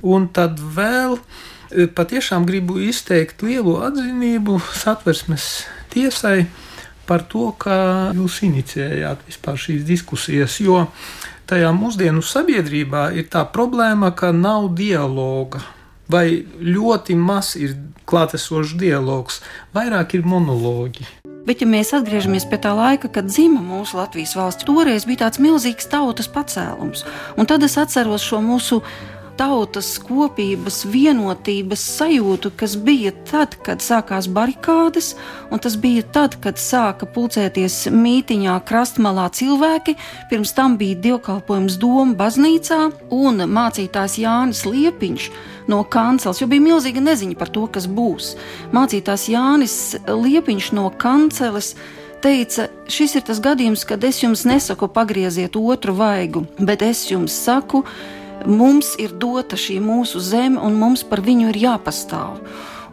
Un tad vēl e, patiešām gribu izteikt lielu atzinību satversmes tiesai par to, ka jūs inicijējāt vispār šīs diskusijas, jo tajā mūsdienu sabiedrībā ir tā problēma, ka nav dialoga. Vai ļoti maz ir klātesošs dialogs, vairāk ir monologi. Bet, ja mēs atgriežamies pie tā laika, kad dzima mūsu Latvijas valsts, toreiz bija tāds milzīgs tautas pacēlums. Un tad es atceros šo mūsu tautas kopības, vienotības sajūtu, kas bija tad, kad sākās barikādes, un tas bija tad, kad sāka pulcēties mītiņā krastmalā cilvēki. Pirms tam bija dievkalpojums Doma baznīcā un mācītājs Jānis Liepiņš. No kancels, jo bija milzīga neziņa par to, kas būs. Mācītājs Jānis Liepiņš no kanceles teica, šis ir tas gadījums, kad es jums nesaku pagrieziet otru vaigu, bet es jums saku, mums ir dota šī mūsu zeme, un mums par viņu ir jāpastāv.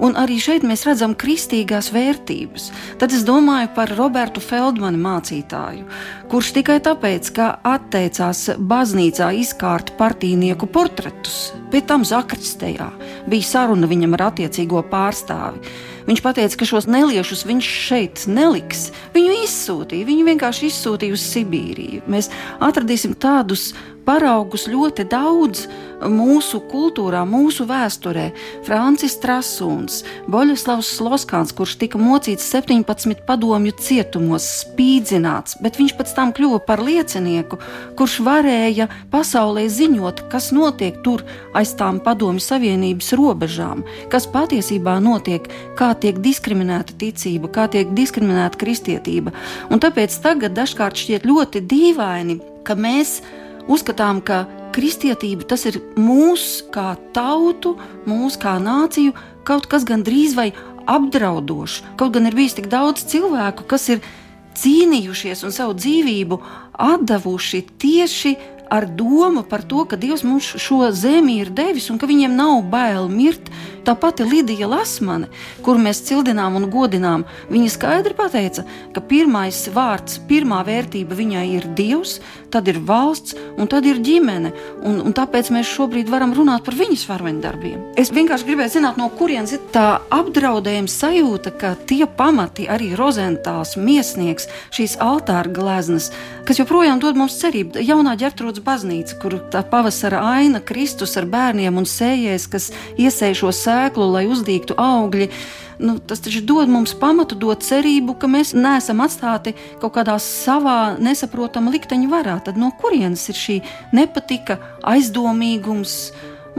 Un arī šeit mēs redzam kristīgās vērtības. Tad es domāju par Robertu Feldmanu mācītāju, kurš tikai tāpēc, ka atteicās baznīcā izkārt partīnieku portretus, pēc tam Zakristējā bija saruna viņam ar attiecīgo pārstāvi. Viņš teica, ka šos neliešus viņš šeit neliks. Viņu izsūtīja, viņu vienkārši izsūtīja uz Sibīriju. Mēs atradīsim tādus paraugus ļoti daudz mūsu kultūrā, mūsu vēsturē. Francis Strasuns, Boļuslavs Sloskāns, kurš tika mocīts 17 padomju cietumos, spīdzināts, bet viņš pēc tam kļuva par liecinieku, kurš varēja pasaulē ziņot, kas notiek tur aiz tām padomju savienības robežām, kas patiesībā notiek, kā tiek diskriminēta ticība, kā tiek diskriminēta kristietība. Un tāpēc tagad dažkārt šķiet ļoti dīvaini, ka mēs uzskatām, ka kristietība tas ir mūsu kā tautu, mūsu kā nāciju kaut kas gandrīz vai apdraudošs. Kaut gan ir bijis tik daudz cilvēku, kas ir cīnījušies un savu dzīvību devuši tieši ar domu par to, ka Dievs mums šo zemi ir devis un ka viņiem nav bail mirt. Tā pati Lidija Lasmane, kuru mēs cildinām un godinām, viņa skaidri pateica, ka pirmais vārds, pirmā vērtība viņai ir Dievs, tad ir valsts un tad ir ģimene. Un, un tāpēc mēs šobrīd varam runāt par viņas varoņdarbiem. Es vienkārši gribēju zināt, no kurienes ir tā apdraudējuma sajūta, ka tie pamati, arī rozentāls, miesnieks, šīs altāra gleznas, kas joprojām dod mums cerību, jaunā ģērtrūdas Jēzus baznīca, kur tā pavasara aina, Kristus ar bērniem un sējējs, kas iesēj šo sēklu, lai uzdīgtu augļi. Nu, tas taču dod mums pamatu, dod cerību, ka mēs neesam atstāti kaut kādā savā nesaprotamā likteņa varā. Tad no kurienes ir šī nepatika, aizdomīgums?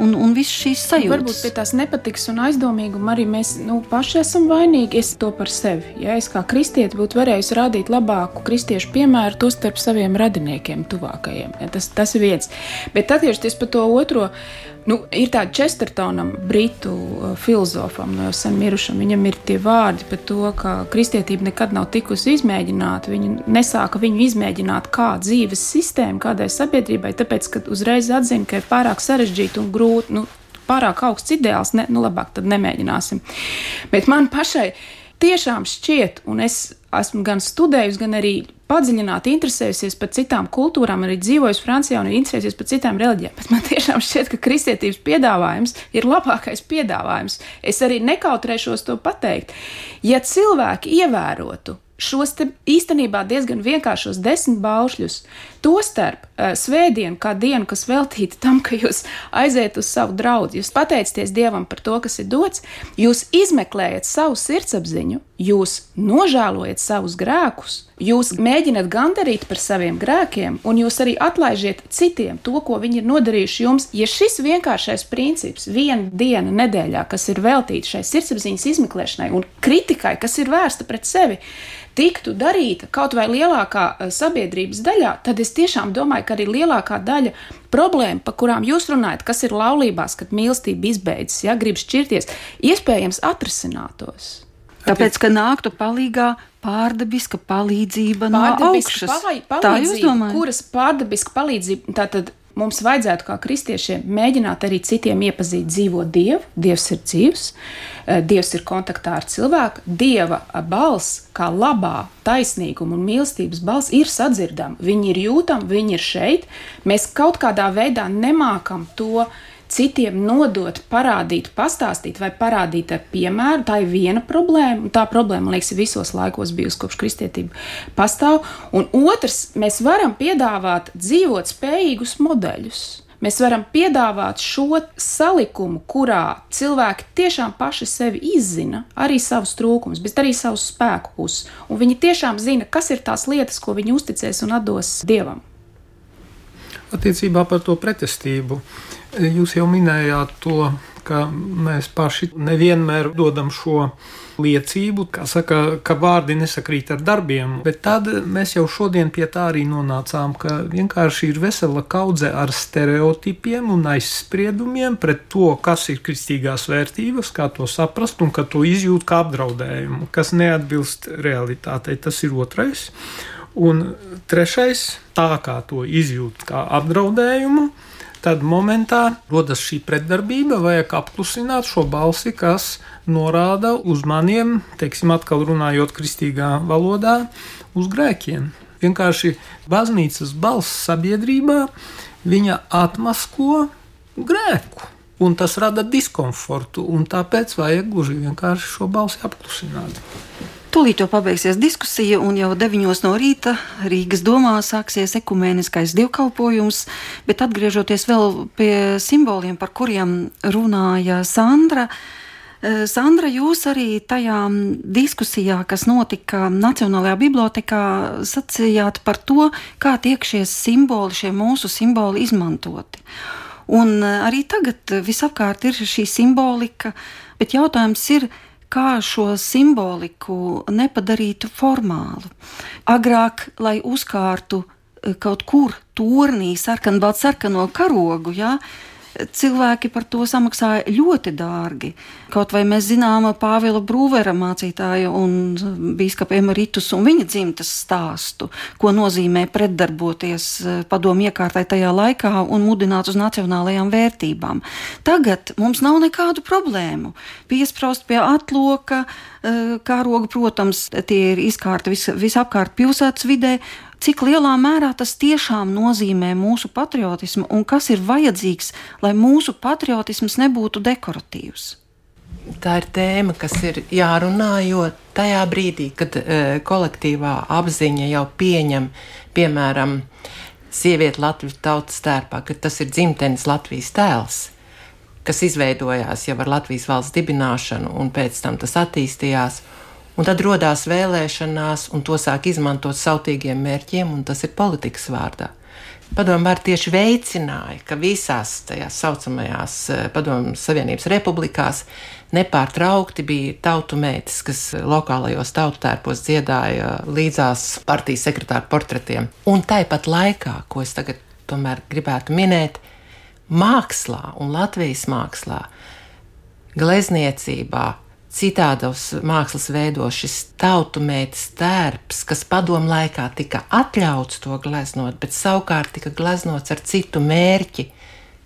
un, un visas šīs sajūtas. Varbūt pie tās nepatiks un aizdomīguma arī mēs nu, paši esam vainīgi. Es to par sevi. Ja es kā kristieti būtu varējis rādīt labāku kristiešu piemēru, to starp saviem radiniekiem, tuvākajiem. Ja, tas, tas ir viens. Bet atgriežoties par to otro Nu, ir tāda Chestertonam, britu uh, filozofam, no jau sen mirušam. Viņam ir tie vārdi par to, ka kristietība nekad nav tikusi izmēģināta. Viņa nesāka viņu izmēģināt kā dzīves sistēmu, kādai sabiedrībai, tāpēc, ka uzreiz atzina, ka ir pārāk sarežģīti un grūti, nu, pārāk augsts ideāls. Ne, nu, labāk tad nemēģināsim. Bet man pašai tiešām šķiet, un es esmu gan studējusi, gan arī padziļināti interesējusies par citām kultūrām, arī dzīvojusi Francijā un interesējusies par citām reliģijām. Bet man tiešām šķiet, ka kristietības piedāvājums ir labākais piedāvājums. Es arī nekautrēšos to pateikt. Ja cilvēki ievērotu šos īstenībā diezgan vienkāršos desmit baušļus, tostarp uh, svētdienu, kā dienu, kas veltīta tam, ka jūs aiziet uz savu draugu, jūs pateicaties Dievam par to, kas ir dots, jūs izmeklējat savu sirdsapziņu, jūs nožēlojat savus grēkus Jūs mēģināt gandarīt par saviem grēkiem, un jūs arī atlaižiet citiem to, ko viņi ir nodarījuši jums. Ja šis vienkāršais princips, viena diena nedēļā, kas ir veltīta šai sirdsapziņas izmeklēšanai un kritikai, kas ir vērsta pret sevi, tiktu darīta kaut vai lielākā eh, sabiedrības daļā, tad es tiešām domāju, ka arī lielākā daļa problēmu, par kurām jūs runājat, kas ir laulībās, kad mīlestība izbeidzas, ja grib šķirties, iespējams atrisinātos. Tāpēc, ka nāktu palīdzīgā pārdabiska palīdzība pārdabiska no augšas. Palīdzība, tā jūs domājat? Kuras pārdabiska palīdzība, tātad mums vajadzētu kā kristiešiem mēģināt arī citiem iepazīt dzīvo Dievu. Dievs ir dzīvs, eh, Dievs ir kontaktā ar cilvēku. Dieva balss, kā labā, taisnīguma un mīlestības balss, ir sadzirdama. Viņi ir jūtami, viņi ir šeit. Mēs kaut kādā veidā nemākam to citiem nodot, parādīt, pastāstīt vai parādīt ar piemēru, tā ir viena problēma. Tā problēma, man liekas, ir visos laikos bijusi kopš kristietība pastāv. Un otrs, mēs varam piedāvāt dzīvot spējīgus modeļus. Mēs varam piedāvāt šo salikumu, kurā cilvēki tiešām paši sevi izzina, arī savus trūkumus, bet arī savus spēku puses. Un viņi tiešām zina, kas ir tās lietas, ko viņi uzticēs un atdos Dievam. Attiecībā par to pretestību. Jūs jau minējāt to, ka mēs paši nevienmēr dodam šo liecību, kā saka, ka vārdi nesakrīt ar darbiem, bet tad mēs jau šodien pie tā arī nonācām, ka vienkārši ir vesela kaudze ar stereotipiem un aizspriedumiem pret to, kas ir kristīgās vērtības, kā to saprast un ka to izjūt kā apdraudējumu, kas neatbilst realitātei. Tas ir otrais. Un trešais, tā kā to izjūt kā apdraudējumu, tad momentā rodas šī pretdarbība, vajag apklusināt šo balsi, kas norāda uz maniem, teiksim, atkal runājot kristīgā valodā, uz grēkiem. Vienkārši baznīcas balss sabiedrībā viņa atmasko grēku. Un tas rada diskomfortu, un tāpēc vajag gluži vienkārši šo balsi apklusināt. Tūlīt jau pabeigsies diskusija, un jau 9 no rīta Rīgas domā sāksies ekumēniskais dievkalpojums, bet atgriežoties vēl pie simboliem, par kuriem runāja Sandra. Eh, Sandra, jūs arī tajā diskusijā, kas notika Nacionālajā bibliotekā, sacījāt par to, kā tiek šie simboli, šie mūsu simboli izmantoti. Un eh, arī tagad visapkārt ir šī simbolika, bet jautājums ir, kā šo simboliku nepadarītu formālu. Agrāk, lai uzkārtu eh, kaut kur turnī sarkanbaltu karogu, ja, cilvēki par to samaksāja ļoti dārgi. Kaut vai mēs zinām Pāvila Brūvera mācītāju un biskupa Emeritus un viņa dzimtas stāstu, ko nozīmē pretdarboties eh, padomu iekārtai tajā laikā un mudināt uz nacionālajām vērtībām. Tagad mums nav nekādu problēmu. Piesprost pie atloka, eh, karoga, protams, tie ir izkārti vis, visapkārt pilsētas vidē cik lielā mērā tas tiešām nozīmē mūsu patriotismu un kas ir vajadzīgs, lai mūsu patriotisms nebūtu dekoratīvs. Tā ir tēma, kas ir jārunā, jo tajā brīdī, kad e, kolektīvā apziņa jau pieņem, piemēram, sievieti Latvijas tautas tērpā, ka tas ir dzimtenes Latvijas tēls, kas izveidojās jau ar Latvijas valsts dibināšanu, un pēc tam tas attīstījās. Un tad radās vēlēšanās, un to sāk izmantot sautīgiem mērķiem, un tas ir politikas vārdā. Padomu var tieši veicināja, ka visās tajās saucamajās eh, Padomu Savienības republikās nepārtraukti bija tautu meitas, kas lokālajos tautu tērpos dziedāja līdzās partijas sekretāra portretiem. Un tāpat laikā, ko es tagad tomēr gribētu minēt, mākslā un Latvijas mākslā, glezniecībā, citādos mākslas veidos šis tautumētas tērps, kas padomu laikā tika atļauts to gleznot, bet savukārt tika gleznots ar citu mērķi.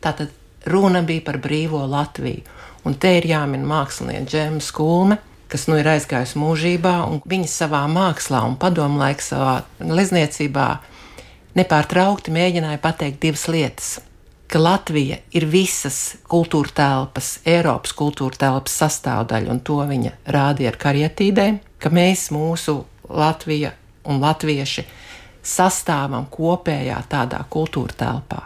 Tātad runa bija par brīvo Latviju. Un te ir jāmin mākslinieci Džēma Skulme, kas nu ir aizgājusi mūžībā, un viņa savā mākslā un padomu laikā savā glezniecībā nepārtraukti mēģināja pateikt divas lietas ka Latvija ir visas kultūra telpas, Eiropas kultūra telpas sastāvdaļa, un to viņa rādīja ar karietīdēm, ka mēs, mūsu Latvija un latvieši, sastāvam kopējā tādā kultūra telpā.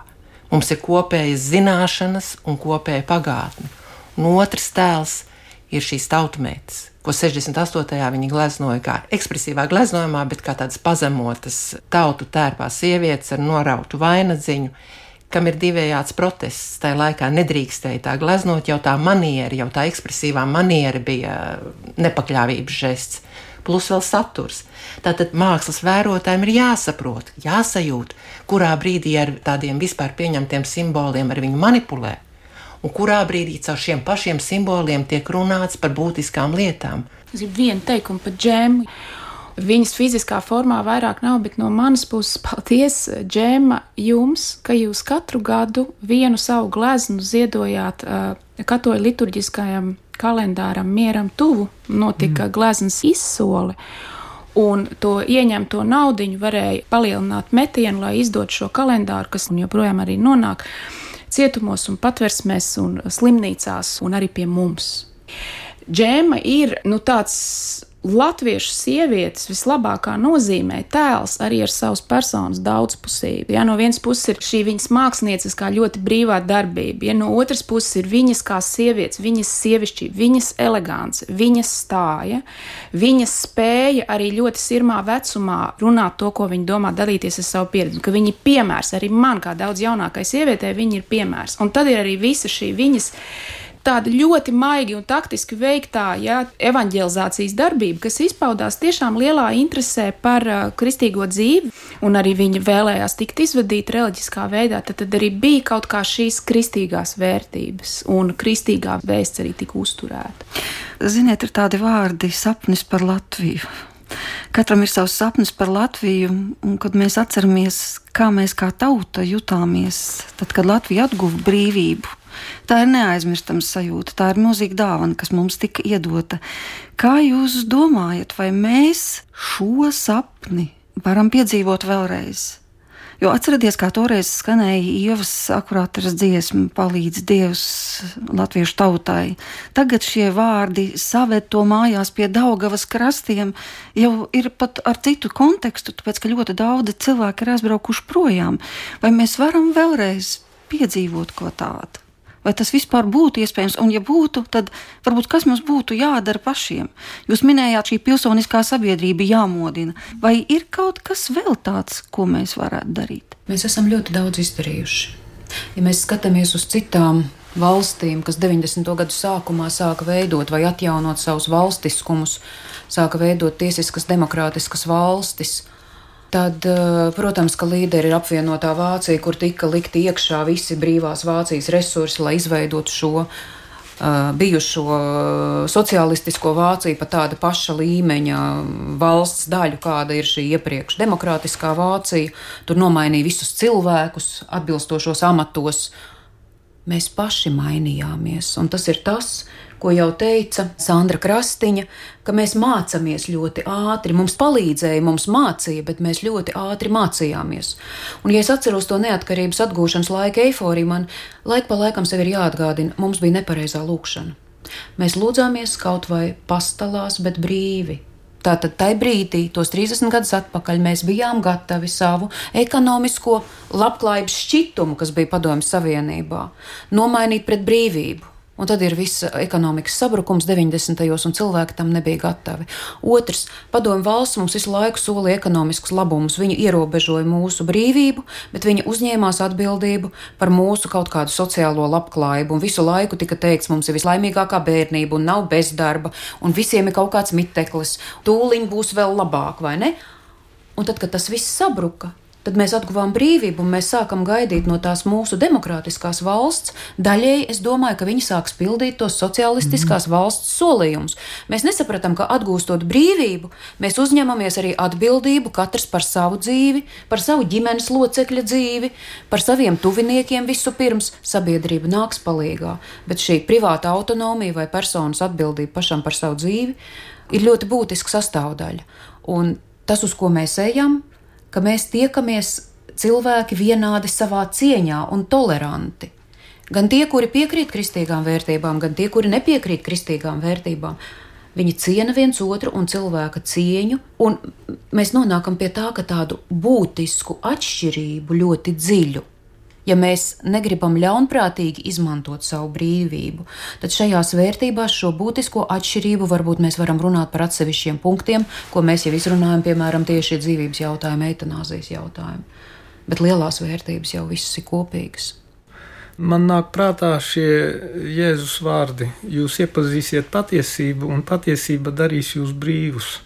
Mums ir kopējas zināšanas un kopēja pagātne. Un otrs tēls ir šīs tautsmētes, ko 68. viņi gleznoja kā ekspresīvā gleznojumā, bet kā tādas pazemotas tautu tērpā sievietes ar norautu vainadziņu, kam ir divējāds protests. Tajā laikā nedrīkstēja tā gleznot, jau tā maniera, jau tā ekspresīvā maniera bija nepakļāvības žests. Plus vēl saturs. Tātad mākslas vērotājiem ir jāsaprot, jāsajūt, kurā brīdī ar tādiem vispār pieņemtiem simboliem ar viņu manipulē un kurā brīdī caur šiem pašiem simboliem tiek runāts par būtiskām lietām. Tas ir viena teikuma par džēmu. Viņas fiziskā formā vairāk nav, bet no manas puses <laughs> paldies, Džēma, jums, ka jūs katru gadu vienu savu gleznu ziedojāt uh, katoļu liturģiskajam kalendāram Mieram tuvu. Notika mm. gleznas izsole. Un to ieņemto naudu varēja palielināt metienu, lai izdotu šo kalendāru, kas joprojām arī nonāk cietumos, un patversmēs, un slimnīcās, un arī pie mums. Džēma ir nu, tāds latviešu sievietes vislabākā nozīmē tēls arī ar savas personas daudzpusību. Ja no vienas puses ir šī viņas mākslinieckā ļoti brīvā darbība, ja no otras puses ir viņas kā sievietes, viņas sievišķība, viņas elegance, viņas stāja, viņas spēja arī ļoti sirmā vecumā runāt to, ko viņa domā, dalīties ar savu pieredzi, ka viņi ir piemērs arī man, kā daudz jaunākai sievietei, viņi ir piemērs. Un tad ir arī visa šī viņas tāda ļoti maigi un taktiski veiktā ja, evanģelizācijas darbība, kas izpaudās tiešām lielā interesē par uh, kristīgo dzīvi, un arī viņa vēlējās tikt izvadīta reliģiskā veidā, tad, tad arī bija kaut kā šīs kristīgās vērtības, un kristīgā vēsts arī tika uzturēta. Ziniet, ir tādi vārdi sapnis par Latviju. Katram ir savs sapnis par Latviju, un kad mēs atceramies, kā mēs kā tauta jutāmies, tad, kad Latvija atguva brīvību, Tā ir neaizmirstama sajūta, tā ir milzīga dāvana, kas mums tika iedota. Kā jūs domājat, vai mēs šo sapni varam piedzīvot vēlreiz? Jo atcerieties, kā toreiz skanēja Ievas akurātas dziesma, palīdz Dievs latviešu tautai. Tagad šie vārdi saved to mājās pie Daugavas krastiem, jau ir pat ar citu kontekstu, tāpēc, ka ļoti daudzi cilvēki ir aizbraukuši projām. Vai mēs varam vēlreiz piedzīvot ko tādu? Vai tas vispār būtu iespējams? Un, ja būtu, tad varbūt kas mums būtu jādara pašiem? Jūs minējāt, šī pilsoniskā sabiedrība jāmodina. Vai ir kaut kas vēl tāds, ko mēs varētu darīt? Mēs esam ļoti daudz izdarījuši. Ja mēs skatāmies uz citām valstīm, kas 90. gadu sākumā sāka veidot vai atjaunot savus valstiskumus, sāka veidot tiesiskas, demokrātiskas valstis, Tad, eh, protams, ka līderi ir apvienotā Vācija, kur tika likti iekšā visi brīvās Vācijas resursi, lai izveidotu šo uh, bijušo sociālistisko Vāciju pa tāda paša līmeņa valsts daļu, kāda ir šī iepriekš demokrātiskā Vācija. Tur nomainīja visus cilvēkus atbilstošos amatos. Mēs paši mainījāmies, un tas ir tas, ko jau teica Sandra Krastiņa, ka mēs mācāmies ļoti ātri. Mums palīdzēja, mums mācīja, bet mēs ļoti ātri mācījāmies. Un, ja es atceros to neatkarības atgūšanas laika eifóriju, man laik pa laikam sev ir jāatgādina, mums bija nepareizā lūkšana. Mēs lūdzāmies kaut vai pastalās, bet brīvi. Tātad tajā brīdī, tos 30 gadus atpakaļ, mēs bijām gatavi savu ekonomisko labklājības šķitumu, kas bija Padomju Savienībā, nomainīt pret brīvību. Un tad ir viss ekonomikas sabrukums 90. gados, un cilvēki tam nebija gatavi. Otrs, padomju valsts mums visu laiku solīja ekonomiskus labumus. Viņi ierobežoja mūsu brīvību, bet viņi uzņēmās atbildību par mūsu kaut kādu sociālo labklājību. Un visu laiku tika teikts, mums ir vislaimīgākā bērnība, un nav bezdarba, un visiem ir kaut kāds miteklis. Tūliņ būs vēl labāk, vai ne? Un tad, kad tas viss sabruka, Tad mēs atguvām brīvību, un mēs sākam gaidīt no tās mūsu demokrātiskās valsts. Daļēji es domāju, ka viņi sāks pildīt tos sociālistiskās mm. valsts solījumus. Mēs nesapratām, ka atgūstot brīvību, mēs uzņemamies arī atbildību katrs par savu dzīvi, par savu ģimenes locekļa dzīvi, par saviem tuviniekiem vispirms. Sabiedrība nāks palīdzīgā, bet šī privāta autonomija vai personas atbildība pašam par savu dzīvi ir ļoti būtiska sastāvdaļa. Un tas, uz ko mēs ejam, ka mēs tiekamies cilvēki vienādi savā cieņā un toleranti. Gan tie, kuri piekrīt kristīgām vērtībām, gan tie, kuri nepiekrīt kristīgām vērtībām, viņi ciena viens otru un cilvēka cieņu, un mēs nonākam pie tā, ka tādu būtisku atšķirību ļoti dziļu Ja mēs negribam ļaunprātīgi izmantot savu brīvību, tad šajās vērtībās šo būtisko atšķirību varbūt mēs varam runāt par atsevišķiem punktiem, ko mēs jau izrunājam, piemēram, tieši dzīvības jautājumu, eitanāzijas jautājumu. Bet lielās vērtības jau visas ir kopīgas. Man nāk prātā šie Jēzus vārdi: Jūs iepazīsiet patiesību, un patiesība darīs jūs brīvus.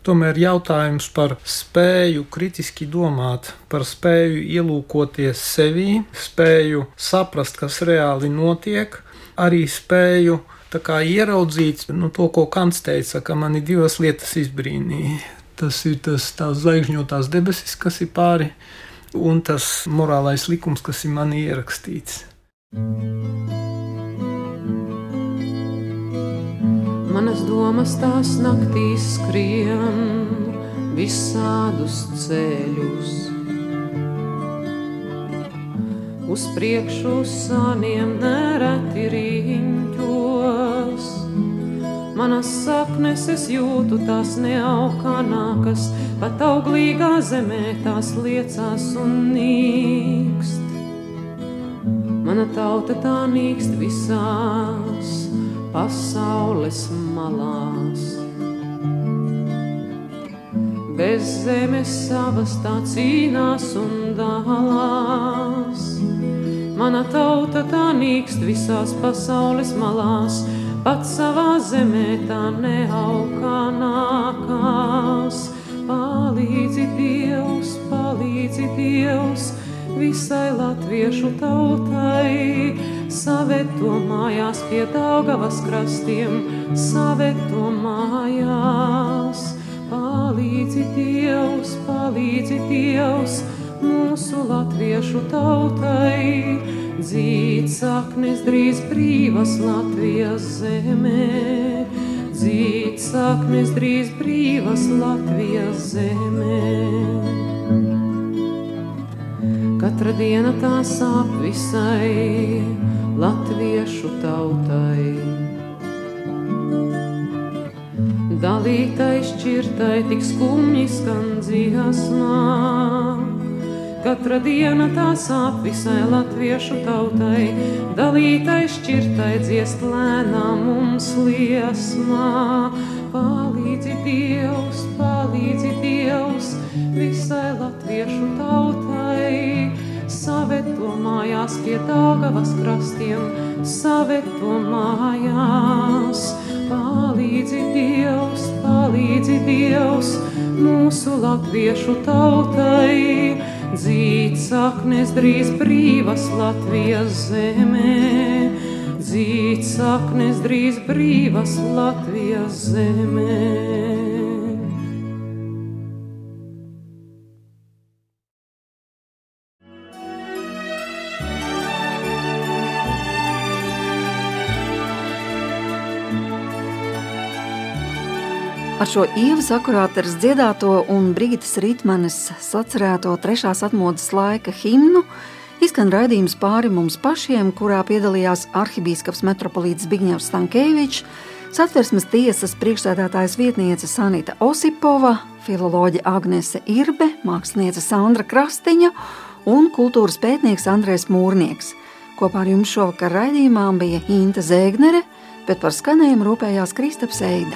Tomēr jautājums par spēju kritiski domāt, par spēju ielūkoties sevī, spēju saprast, kas reāli notiek, arī spēju ieraudzīt nu, to, ko Kants teica, ka man ir divas lietas izbrīnīja. Tas ir tas zvaigžņotās debesis, kas ir pāri, un tas morālais likums, kas ir manī ierakstīts. Manas domas tās naktīs skrien visādus ceļus. Uz priekšu sāniem nereti riņķos. Manas saknes es jūtu, tās neaukanākas, pat auglīgā zemē tās liecās un nīkst. Mana tauta tā nīkst visās pasaules malās. Bez zemes savas tā cīnās un dalās. Mana tauta tā nīkst visās pasaules malās, pat savā zemē tā neaugā nākās. Palīdzi Dievs, palīdzi Dievs, visai latviešu tautai saveto mājās pie Daugavas krastiem, saveto mājās. Palīdzi Dievs, palīdzi Dievs mūsu latviešu tautai, dzīt saknes drīz brīvas Latvijas zemē, dzīt saknes drīz brīvas Latvijas zemē. Katra diena tā sāp visai latviešu tautai. Dalītai šķirtai tik skumji skan dziesmā. Katra diena tā sāp visai latviešu tautai, dalītai šķirtai dziest lēnām mums liesmā. Palīdzi Dievs, palīdzi Dievs visai latviešu tautai saveto mājās pie Daugavas krastiem, saveto mājās. Palīdzi Dievs, palīdzi Dievs mūsu latviešu tautai, dzīt saknes drīz brīvas Latvijas zemē, dzīt saknes drīz brīvas Latvijas zemē. Ar šo ielas akurāteres dziedāto un Brītas Ritmanes sacerēto trešās atmodas laika himnu izskan raidījums pāri mums pašiem, kurā piedalījās arhibīskaps metropolīts Zbigņevs Stankēvičs, satversmes tiesas priekšsēdētājas vietniece Sanita Osipova, filoloģe Agnese Irbe, māksliniece Sandra Krastiņa un kultūras pētnieks Andrēs Mūrnieks. Kopā ar jums šovakar raidījumā bija Inta Zēgnere, bet par skanējumu rūpējās Kristaps Eida.